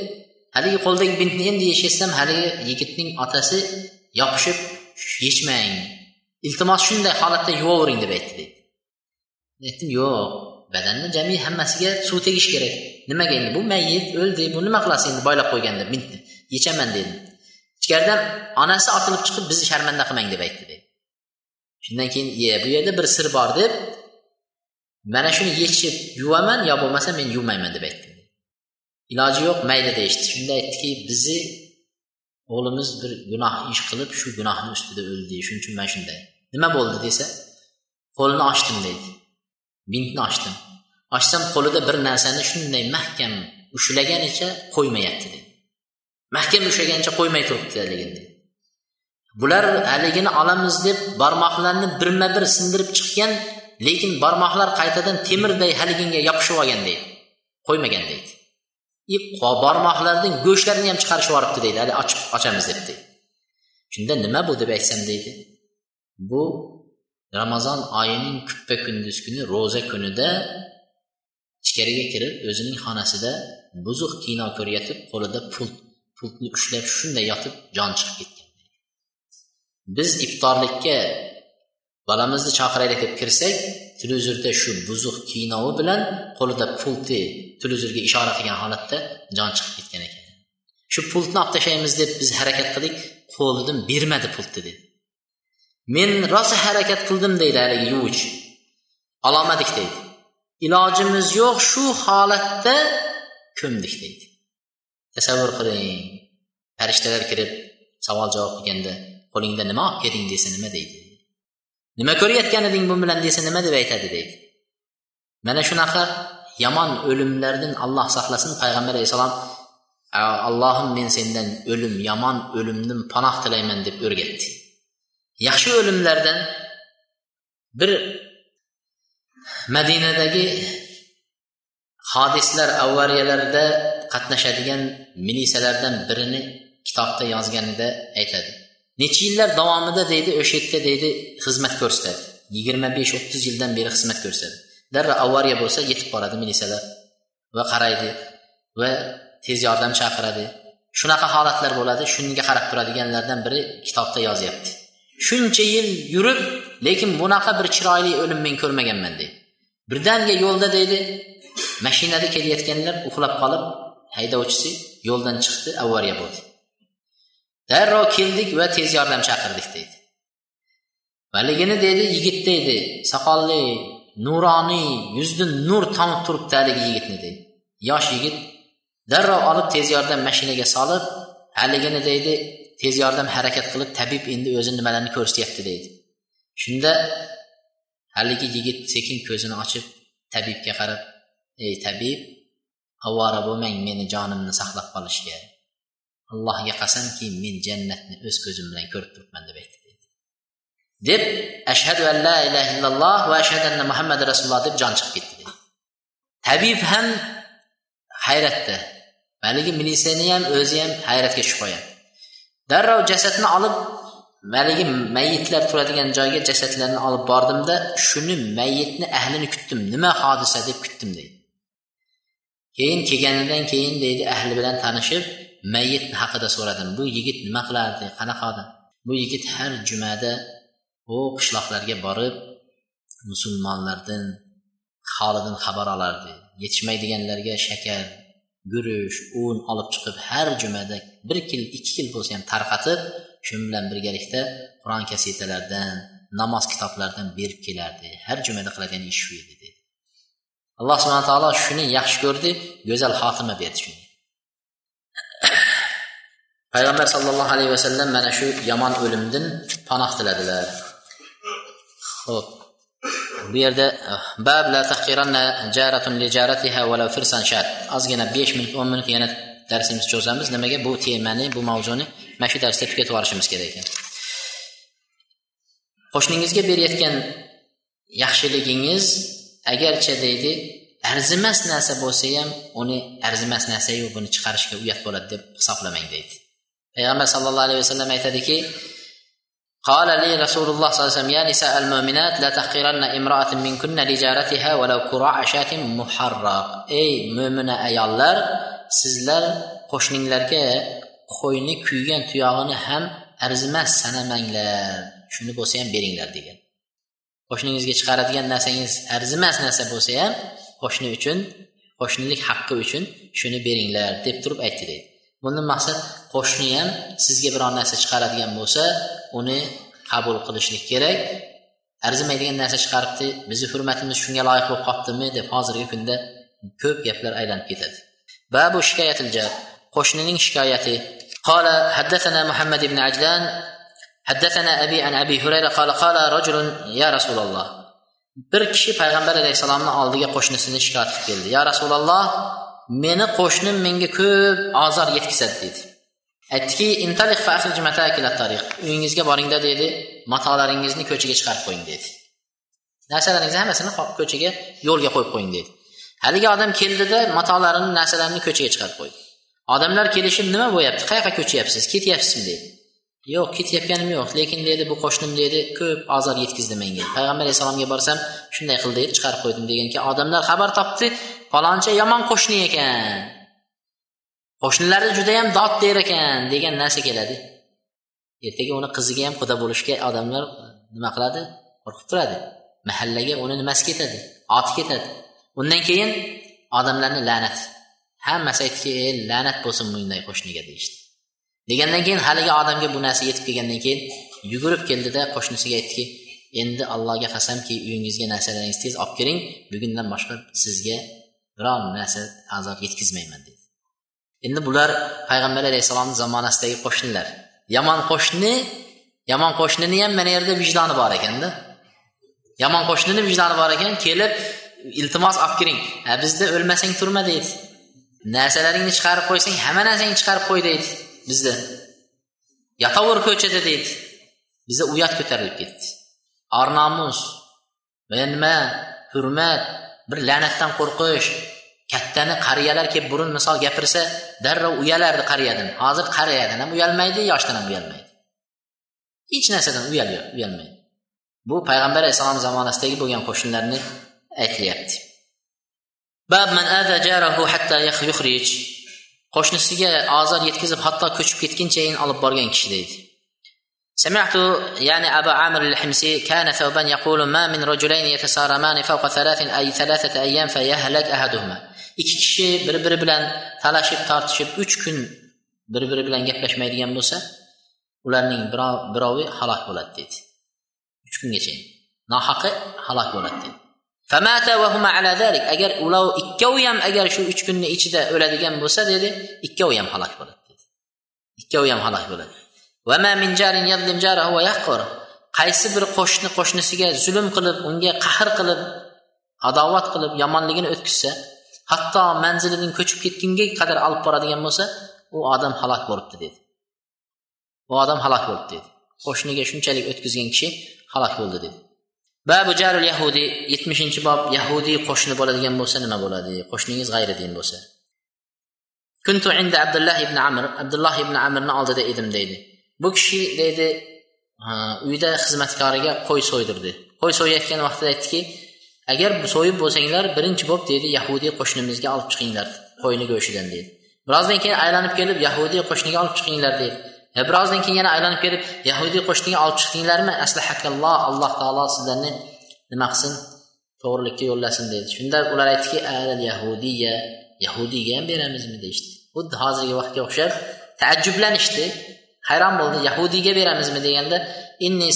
haligi qo'ldagi bintni endi yechsam haligi yigitning otasi yopishib yechmang. Iltimos shunday holatda yuvavering deb aytdi deydi aytdim yo'q badanni jami hammasiga suv tegish kerak. Nimaga endi bu mayit o'ldi bu nima qilasiz endi boylab qo'yganda mint yechaman dedim. Ichkaridan onasi otilib chiqib bizni sharmanda qilmang deb aytdi deydi shundan keyin ye bu yerda bir sir bor deb mana shuni yechib yuvaman yo bo'lmasa men yuvmayman deb aytdim iloji yo'q mayli deyishdi shunda aytdiki bizni o'g'limiz bir gunoh ish qilib shu gunohni ustida o'ldi shuning uchun mana shunday. Nima bo'ldi desa qo'lini ochdim deydi. Bintni ochdim. Ochsam qo'lida bir narsani shunday mahkam ushlaganicha qo'ymayapti deydi. Mahkam ushlagancha qo'ymay turibdi haligini bular haligini olamiz deb barmoqlarni birma bir sindirib chiqqan lekin barmoqlar qaytadan temirday haliginga yopishib olgan deydi. Qo'ymagan deydi. Barmoqlardan go'shtlarini ham chiqarishib yuboribdi deydi. Hali ochib ochamiz deb deydi shunda nima bu deb aytsam deydi? Bu ramazon oyining kuppa kunduz kuni ro'za kunida ichkariga kirib o'zining xonasida buzuq kino ko'rayotib qo'lida pult pultni ushlab shunday yotib jon chiqib ketgan biz iftorlikka bolamizni chaqiraylik deb kirsak televizorda shu buzuq kinovi bilan qo'lida pulti televizorga ishora qilgan holatda jon chiqib ketgan ekan shu pultni olib tashlaymiz deb biz harakat qildik qo'lidan bermadi pultni dedi. Men rosa harakat qildim deydi haligi yuvuvchi ololmadik deydi. Ilojimiz yo'q shu holatda ko'mdik deydi. Tasavvur qiling. Farishtalar kirib savol javob qilganda qo'lingda nima olib kelding desa nima deydi? Nima ko'rayotgan eding bu bilan desa nima deb aytadi? deydi. Mana shunaqa yomon o'limlardan alloh saqlasin payg'ambar alayhissalom allohim men sendan o'lim yomon o'limdan panoh tilayman deb o'rgatdi. Yaxshi o'limlardan bir madinadagi hodislar avvariyalarda qatnashadigan milisalardan birini kitobda yozganida aytadi. Necha yillar davomida deydi o'sha yerda deydi xizmat ko'rsatadi. Yigirma besh o'ttiz yildan beri xizmat ko'rsatadi. Darrov avariya bo'lsa yetib boradi milisalar va qaraydi va tez yordam chaqiradi. Shunaqa holatlar bo'ladi shunga qarab turadiganlardan biri kitobda yozyapti. Shuncha yil yurib lekin bunaqa bir chiroyli o'lim men ko'rmaganman deydi birdaniga yo'lda deydi mashinada kelayotganlar uxlab qolib haydovchisi yo'ldan chiqdi avariya bo'ldi. Darrov keldik va tez yordam chaqirdik deydi valigini deydi yigit deydi soqolli nuroniy yuzdan nur tomib turibdi haligi yigitni deydi yosh yigit darrov olib tez yordam mashinaga solib haligini deydi tez yordam harakat qilib tabib endi o'zi nimalarni ko'rsatyapti deydi. Shunda haligi yigit sekin ko'zini ochib tabibga qarab ey tabib avvora bo'lmang meni jonimni saqlab qolishga. Allohga qasamki men jannatni o'z ko'zim bilan ko'rib turibman deb aytdi deb ashhadu an la ilaha illalloh va ashhadu anna muhammad rasululloh deb jon chiqib ketdi deydi. Tabib ham hayratda haligi militsiyani ham o'zi ham hayratga tushib qo'yadi darrov jasadni olib haligi mayitlar turadigan joyga jasadlarni olib bordimda shuni mayitni ahlini kutdim nima hodisa deb kutdim deydi. Keyin kelganidan keyin deydi ahli bilan tanishib mayit haqida so'radim. Bu yigit nima qilardi qanaqa odam? Bu yigit har jumada u qishloqlarga borib musulmonlardan holidan xabar olardi. Yetishmaydiganlarga shakar guruch un olib chiqib har jumada bir kil ikki kil bo'lsa ham tarqatib shu bilan birgalikda qur'on kasetalardan namoz kitoblaridan berib kelardi. Har jumada qiladigan ish shu edi dedi. Alloh subhana taolo shuni yaxshi ko'rdi go'zal xotima berdi shunga payg'ambar sollallohu alayhi vasallam mana shu yomon o'limdan panoh tiladilar. Ho'p bu yerda bab la tahqiranna jaratun li jaratiha walau firsan shat ozgina 5 minut 10 minut yana darsimizni cho'zamiz. Nimaga bu temani bu mavzuni mana shu darsda tugatib yuborishimiz kerak ekan. Qo'shningizga berayotgan yaxshiligingiz agarcha deydi arzimas narsa bo'lsa ham uni arzimas narsayu buni chiqarishga uyat bo'ladi deb hisoblamang deydi. Payg'ambar sallallohu alayhi vasallam aytadiki قال لي رسول الله صلى الله عليه وسلم يا نساء المؤمنات لا تحقرن امرأة منكن لجارتها ولو كراع شاة محرق ey mo'mina ayollar sizlar qo'shninglarga qo'yni kuygan tuyog'ini ham arzimas sanamanglar shuni bo'lsa ham beringlar degan qo'shningizga chiqaradigan narsangiz arzimas narsa bo'lsa ham qo'shni uchun qo'shnilik haqqi uchun shuni beringlar deb turib aytdi deydi bundan maqsad qo'shni ham sizga biron narsa chiqaradigan bo'lsa uni qabul qilishlik kerak arzimaydigan narsa chiqaribdi bizni hurmatimiz shunga loyiq bo'lib qolibdimi deb hozirgi kunda ko'p gaplar aylanib ketadi babu shikoyatil jar qo'shnining shikoyati قال حدثنا محمد بن عجلان حدثنا أبي عن أبي هريرة قال قال رجل يا رسول الله bir kishi payg'ambar alayhissalomni oldiga qo'shnisini shikoyat qilib keldi yo rasululloh meni qo'shnim menga ko'p ozor yetkazadi dedi. Aytdiki uyingizga boringda dedi. Matolaringizni ko'chaga chiqarib qo'ying dedi. Narsalaringizni hammasini ko'chaga yo'lga qo'yib qo'ying dedi. Haligi odam keldida matolarini narsalarini ko'chaga chiqarib qo'ydi. Odamlar kelishib nima bo'lyapti? Qayoqqa ko'chyapsiz? Ketyapsizmi dedi. Yo'q ketayotganim yo'q. Lekin dedi bu qo'shnim dedi ko'p ozor yetkazdi menga. Payg'ambar alayhissalomga borsam shunday qildi deb chiqarib qo'ydim. Deganki odamlar xabar topdi faloncha yomon qo'shni ekan. Qo'shnilari judayam dod der ekan degan narsa keladi. Ertaga uni qiziga ham quda bo'lishga odamlar nima qiladi? Qo'rqib turadi. Mahallaga uni nimasi ketadi? Oti ketadi. Undan keyin odamlarni la'nat. Hammasi aytdiki e la'nat bo'lsin bunday qo'shniga deyishdi. Degandan keyin haligi odamga bu narsa yetib kelgandan keyin yugurib keldida qo'shnisiga aytdiki endi allohga qasamki uyingizga narsalaringizni tez olib keling bugundan boshqa sizga biron narsa azob yetkazmayman dedi. Endi bular payg'ambar alayhissalomni zamonasidagi qo'shnilar. Yomon qo'shni yomon qo'shnini ham mana yerda vijdoni bor ekanda. Yomon qo'shnini vijdoni bor ekan kelib iltimos olib kiring bizda o'lmasang turma deydi. Narsalaringni chiqarib qo'ysang hamma narsangni chiqarib qo'y deydi. Bizda yotaver ko'chada deydi. Bizda uyat ko'tarilib ketdi. Or nomus nima? Hurmat bir la'natdan qo'rqish kattani qariyalar kelib burun misol gapirsa darrov uyalardi qariyadan. Hozir qariyadan ham uyalmaydi yoshdan ham uyalmaydi. Hech narsadan uyalmaydi. Bu payg'ambar alayhissalom zamonasidagi bo'lgan qo'shnilarni aytilyapti. qo'shnisiga ozor yetkazib hatto ko'chib ketgunchayin olib borgan kishi deydi سمعت يعني أبا عامر الحمسي كان ثوبان يقول ما من رجلين يتسارمان فوق ثلاث أي ثلاثة أيام فيهلك أحدهما ikki kishi bir biri bilan talashib tortishib uch kun bir biri bilan gaplashmaydigan bo'lsa ularning birovi halok bo'ladi deydi uch kungacha nohaqi halok bo'ladi deydi Agar ular ikkovi ham agar shu uch kunni ichida o'ladigan bo'lsa dedi ikkovi ham halok bo'ladi dedi. Ikkovi ham halok bo'ladi. qaysi bir qo'shni qo'shnisiga zulm qilib unga qahr qilib adovat qilib yomonligini o'tkazsa hatto manzilidan ko'chib ketgunga qadar olib boradigan bo'lsa u odam halok bo'libdi dedi. U odam halok bo'libdi dedi. Qo'shniga shunchalik o'tkazgan kishi halok bo'ldi dedi. Babu jarul yahudiy yetmishinchi bob yahudiy qo'shni bo'ladigan bo'lsa nima bo'ladi? Qo'shningiz g'ayri din bo'lsa. Kuntu inda abdulloh ibn amr abdulloh ibn amirni oldida edim deydi. Bu kishi deydi uyda xizmatkoriga qo'y so'ydirdi. Qo'y so'yayotgan vaqtida aytdiki agar so'yib bo'lsanglar birinchi bo'lib deydi yahudiy qo'shnimizga olib chiqinglar qo'yni go'shtidan deydi. Birozdan keyin aylanib kelib yahudiy qo'shniga olib chiqinglar deydi. Birozdan keyin yana aylanib kelib yahudiy qo'shniga olib chiqdinglarmi aslahakalloh alloh taolo sizlarni nima qilsin? To'g'rilikka yo'llasin dedi shunda ular aytdiki yahudiya yahudiyga ham beramizmi? deyishdi. Xuddi hozirgi vaqtga o'xshab taajjublanishdi. Hayron bo'ldi. Yahudiyga beramizmi? deganda inni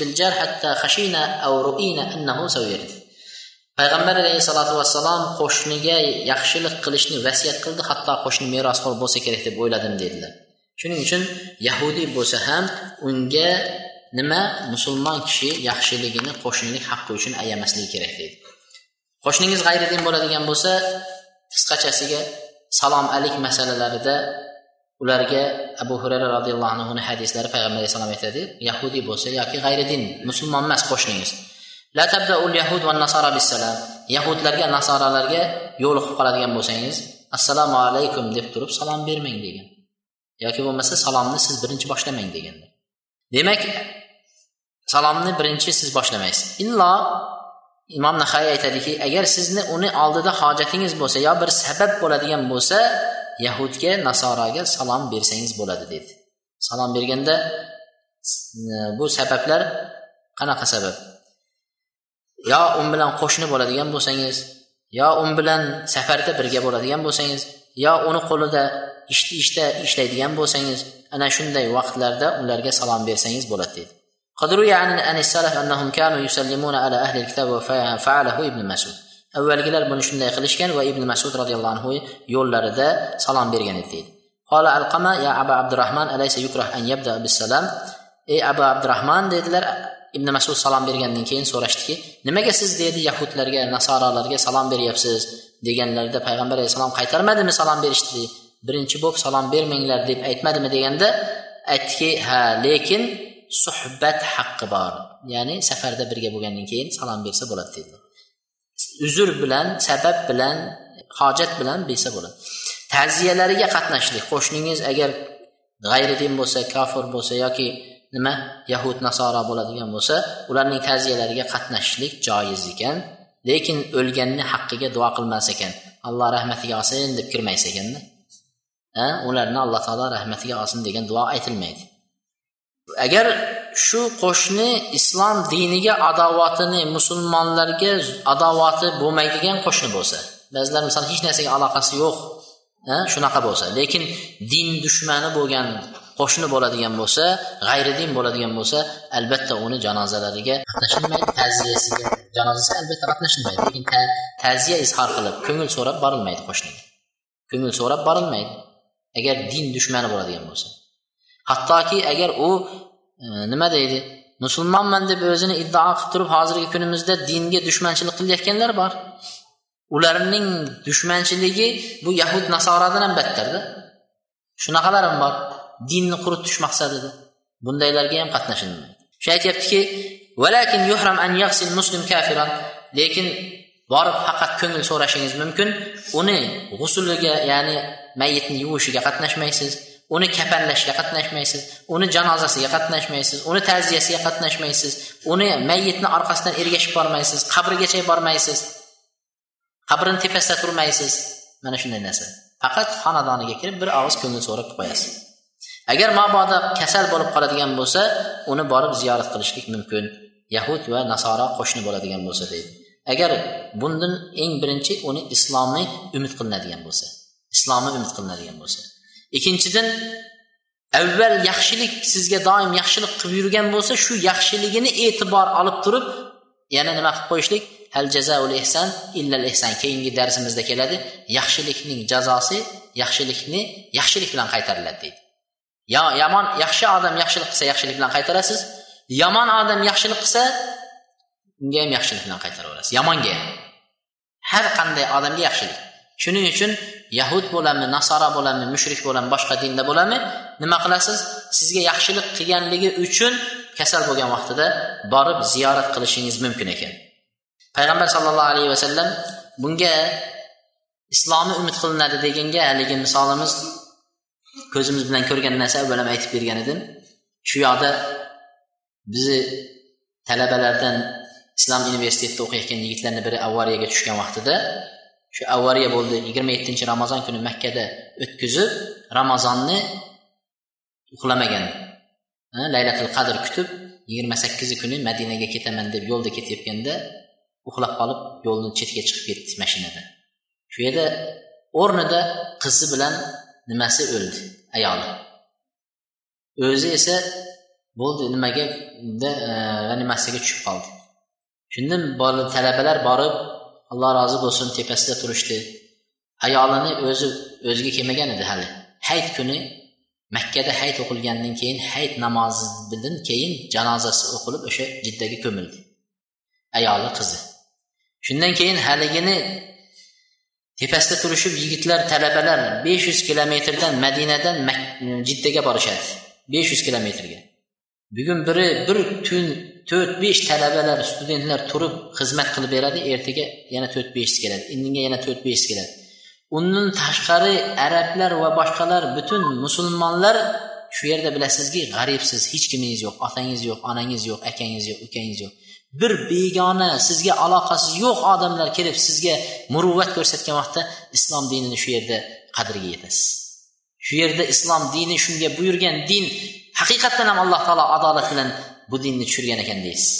bil jar hatta khashina aw ru'ina annahu payg'ambar alayhissalotu vassalom qo'shniga yaxshilik qilishni vasiyat qildi. Hatto qo'shni merosxo'r bo'lsa kerak deb o'yladim dedilar. Shuning uchun yahudiy bo'lsa ham unga nima? Musulmon kishi yaxshiligini qo'shnilik haqqi uchun ayamasligi kerak deydi. Qo'shningiz g'ayridin bo'ladigan bo'lsa qisqachasiga salom alik masalalarida ularga abu hurayra roziyallohu anhuni hadislari payg'ambar alayhissalom aytadi yahudiy bo'lsa yoki g'ayridin musulmon emas qo'shningiz. La tabdaul yahud va nasara bisalam yahudlarga nasoralarga yo'liqib qoladigan bo'lsangiz assalomu alaykum deb turib salom bermang degan. Yoki bo'lmasa salomni siz birinchi boshlamang deganda. Demak salomni birinchi siz boshlamaysiz. Illo imom nahay aytadiki agar sizni uni oldida hojatingiz bo'lsa yo bir sabab bo'ladigan bo'lsa yahudga nasoraga salom bersangiz bo'ladi dedi. Salom berganda e, bu sabablar qanaqa sabab? Yo u bilan qo'shni bo'ladigan bo'lsangiz yo u bilan safarda birga bo'ladigan bo'lsangiz yo uni qo'lida ishni ishda ishlaydigan bo'lsangiz ana shunday vaqtlarda ularga salom bersangiz bo'ladi deydi قد روي عن عن السلف انهم كانوا يسلمون على اهل الكتاب وفعله ابن مسعود avvalgilar buni shunday qilishgan va ibn masud roziyallohu anhu yo'llarida salom bergan edi deydi qola alqama ya aba abdurahmon alaysa yukrah an yabda bisalam ey abu abdurahmon dedilar ibn masud salom bergandan keyin so'rashdiki nimaga siz dedi yahudlarga nasoralarga salom beryapsiz deganlarida payg'ambar alayhissalom qaytarmadimi salom berishdi birinchi bo'lib salom bermanglar deb aytmadimi deganda aytdiki ha lekin suhbat haqqi bor. Ya'ni safarda birga bo'lgandan keyin salom bersa bo'ladi dedi. Uzr bilan sabab bilan hojat bilan bersa bo'ladi. Ta'ziyalariga qatnashlik. Qo'shningiz agar g'ayridin bo'lsa kofir bo'lsa yoki nima yahud nasoro bo'ladigan bo'lsa ularning ta'ziyalariga qatnashishlik joiz ekan. Lekin o'lganni haqqiga duo qilmas ekan. Alloh rahmatiga olsin deb kirmaysa ekanda. Ularni alloh taolo rahmatiga olsin degan duo aytilmaydi. Agar shu qo'shni islom diniga adovatini musulmonlarga adovati bo'lmaydigan qo'shni bo'lsa ba'zilar misol hech narsaga aloqasi yo'q shunaqa bo'lsa lekin din dushmani bo'lgan qo'shni bo'ladigan bo'lsa g'ayri din bo'ladigan bo'lsa albatta uni janozalariga qatnashilmaydi ta'ziyasiga janozasiga albatta qatnashilmaydi lekin ta'ziya izhor qilib ko'ngil so'rab borilmaydi qo'shniga. Ko'ngil so'rab borilmaydi. Agar din dushmani bo'ladigan bo'lsa. Hattoki agar u e, nima deydi? Musulmonman deb o'zini iddao qilib turib hozirgi kunimizda dinga dushmanchilik qilayotganlar bor. Ularning dushmanchiligi bu yahud nasoradan ham battarda shunaqalar ham bor. Dinni quritish maqsadida bundaylarga ham qatnashilmaydi shu aytyaptiki lekin borib faqat ko'ngil so'rashingiz mumkin. Uni g'usuliga ya'ni mayitni yuvishiga qatnashmaysiz uni kafanlashga qatnashmaysiz uni janozasiga qatnashmaysiz uni ta'ziyasiga qatnashmaysiz uni mayyitni orqasidan ergashib bormaysiz qabrigacha bormaysiz qabrini tepasida turmaysiz. Mana shunday narsa. Faqat xonadoniga kirib bir og'iz ko'ngil so'rab qo'yasiz. Agar mabodo kasal bo'lib qoladigan bo'lsa uni borib ziyorat qilishlik mumkin. Yahud va nasoro qo'shni bo'ladigan bo'lsa deydi. Agar bundan eng birinchi uni islomiy umid qilinadigan bo'lsa. Islomni umid qilinadigan bo'lsa. Ikkinchidan avval yaxshilik sizga doim yaxshilik qilib yurgan bo'lsa shu yaxshiligini e'tibor olib turib yana nima qilib qo'yishlik? Hal jazaul ehson illal ehson keyingi darsimizda keladi. Yaxshilikning jazosi yaxshilikni yaxshilik bilan qaytariladi deydi. Yo yomon yaxshi odam yaxshilik qilsa yaxshilik bilan qaytarasiz. Yomon odam yaxshilik qilsa unga ham yaxshilik bilan qaytaraverasiz. Yomonga ham. Har qanday odamga yaxshilik. Shuning uchun yahud bo'lami nasara bo'lami mushrik bo'lami boshqa dinda bo'lami nima qilasiz? Sizga yaxshilik qilganligi uchun kasal bo'lgan vaqtida borib ziyorat qilishingiz mumkin ekan. Payg'ambar sollallohu alayhi vasallam bunga islomi umid qilinadi deganga haligi misolimiz ko'zimiz bilan ko'rgan narsa avval ham aytib bergan edim. Shu yoqda bizni talabalardan islom universitetida o'qiyotgan yigitlarni biri avariyaga tushgan vaqtida shu avariya bo'ldi yigirma yettinchi ramazon kuni makkada o'tkazib ramazonni uxlamagan. Laylatul qadr kutib yigirma sakkizi kuni madinaga ketaman deb yo'lda ketayotganda uxlab qolib yo'lni chetiga chiqib ketdi mashinada. Shu yerda o'rnida qizi bilan nimasi o'ldi? Ayoli. O'zi esa bo'ldi nimaga reanimatsiyaga tushib qoldi. Shundan talabalar borib alloh rozi bo'lsin tepasida turishdi. Ayolini o'zi o'ziga kelmagan edi hali. Hayit kuni makkada hayit o'qilgandan keyin hayit namozidan keyin janozasi o'qilib o'sha jiddaga ko'mildi. Ayoli qizi. Shundan keyin haligini tepasida turishib yigitlar talabalar besh yuz kilometrdan madinadan jiddaga borishadi. Besh yuz kilometrga. Bugun biri bir tun to'rt besh talabalar studentlar turib xizmat qilib beradi ertaga yana to'rt beshisi keladi indinga yana to'rt beshisi keladi. Undan tashqari arablar va boshqalar butun musulmonlar shu yerda bilasizki g'aribsiz hech kimingiz yo'q otangiz yo'q onangiz yo'q akangiz yo'q ukangiz yo'q. Bir begona sizga aloqasi yo'q odamlar kelib sizga muruvvat ko'rsatgan vaqtda islom dinini shu yerda qadriga yetasiz. Shu yerda islom dini shunga buyurgan din haqiqatdan ham alloh taolo adolat bilan bu dinni tushirgan ekan deysiz.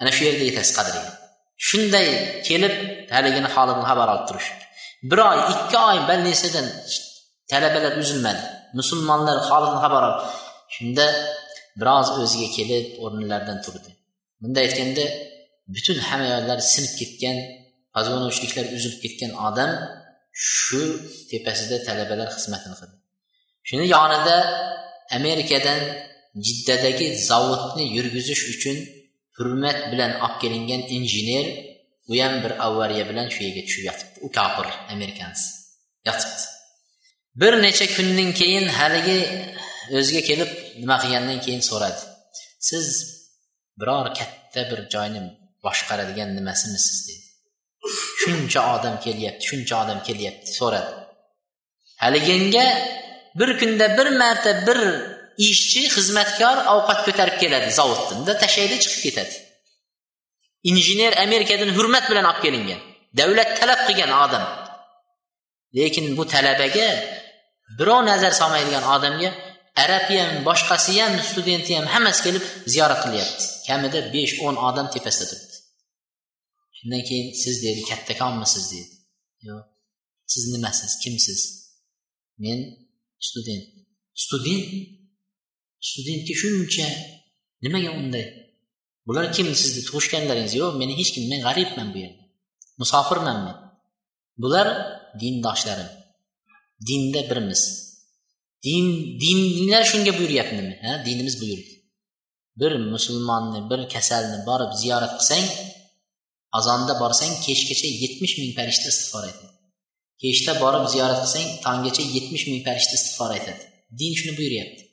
Ana shu yerda yetasiz qadriga shunday kelib haligini holidan xabar olib turishibdi bir oy ikki oy больницаdan talabalar uzilmadi. Musulmonlar holidan xabar olib shunda biroz o'ziga kelib o'rnlaridan turdi. Bunday aytganda butun hamma sinib ketgan poзвоновочниклар uzilib ketgan odam shu tepasida talabalar xizmatini qildi. Shuni yonida amerikadan jiddadagi zavodni yurgizish uchun hurmat bilan olib kelingan injener u ham bir avariya bilan shu yerga tushib yotibdi. U kofir amerikans yotibdi. Bir necha kundan keyin haligi o'ziga kelib nima qilgandan keyin so'radi. Siz biror katta bir joyni boshqaradigan nimasimisiz dedi. Shuncha odam kelyapti shuncha odam kelyapti so'radi. Haliginga bir kunda bir marta bir ishchi xizmatkor ovqat ko'tarib keladi zavoddan unda tashlaydi chiqib ketadi. Injener amerikadan hurmat bilan olib kelingan davlat talab qilgan odam. Lekin bu talabaga birov nazar solmaydigan odamga arabi ham boshqasi ham studenti ham hammasi kelib ziyorat qilyapti. Kamida besh o'n odam tepasida turibdi. Shundan keyin siz deydi kattakonmisiz deydi yo'q siz nimasiz kimsiz? Men student. Student studentga shuncha nimaga unday? Bular kim sizni tug'ishganlaringiz? Yo'q meni hech kim men g'aribman bu yerda. Musofirman men bular dindoshlarim. Dinda birmiz din dinlar shunga buyuryaptimi ha dinimiz buyurdi. Bir musulmonni bir kasalni borib ziyorat qilsang azonda borsang kechgacha yetmish ming farishta istig'for aytadi kechda borib ziyorat qilsang tonggacha yetmish ming farishta istig'for aytadi din shuni buyuryapti.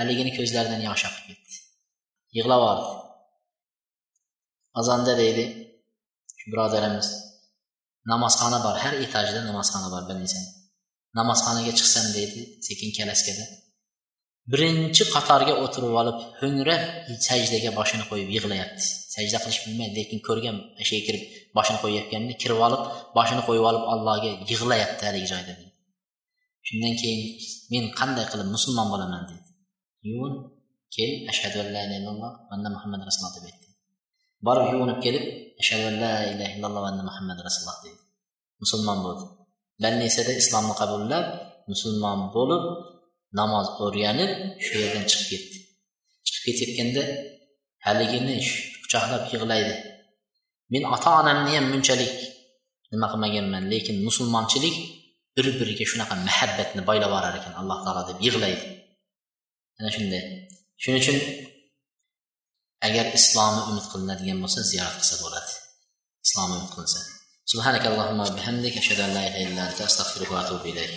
Haligini ko'zlaridan yosh oqib ketdi. Yig'lab yubordi azonda deydi shu birodarimiz namozxona bor har etajda namozxona bor bilmaysan namozxonaga chiqsam deydi sekin kalaskada. Birinchi qatorga o'tirib olib ho'ngrab sajdaga boshini qo'yib yig'layapti. Sajda qilish bilmaydi lekin ko'rgan o'sha yerga kirib boshini qo'yayotganini kirib olib boshini qo'yib olib allohga yig'layapti haligi joyda shundan keyin men qanday qilib musulmon bo'laman dedi yuvin kel ashhadu an la ilaha illalloh anna muhammad rasululloh deb aytdi. Borib yuvinib kelib ashhadu an la ilaha illalloh anna muhammad rasululloh dedi musulmon bo'ldi. Balnisada islomni qabullab musulmon bo'lib namoz o'rganib shu yerdan chiqib ketdi. Chiqib ketayotganda haligini quchoqlab yig'laydi. Men ota onamni ham bunchalik nima qilmaganman lekin musulmonchilik bir biriga shunaqa muhabbatni boylab yuborar ekan alloh taolo deb yig'laydi. ana shunday shuning uchun agar islomni umid qilinadigan bo'lsa ziyorat qilsa bo'ladi islomni umid qilinsa سبحانك اللهم وبحمدك أشهد أن لا إله إلا أنت أستغفرك وأتوب إليك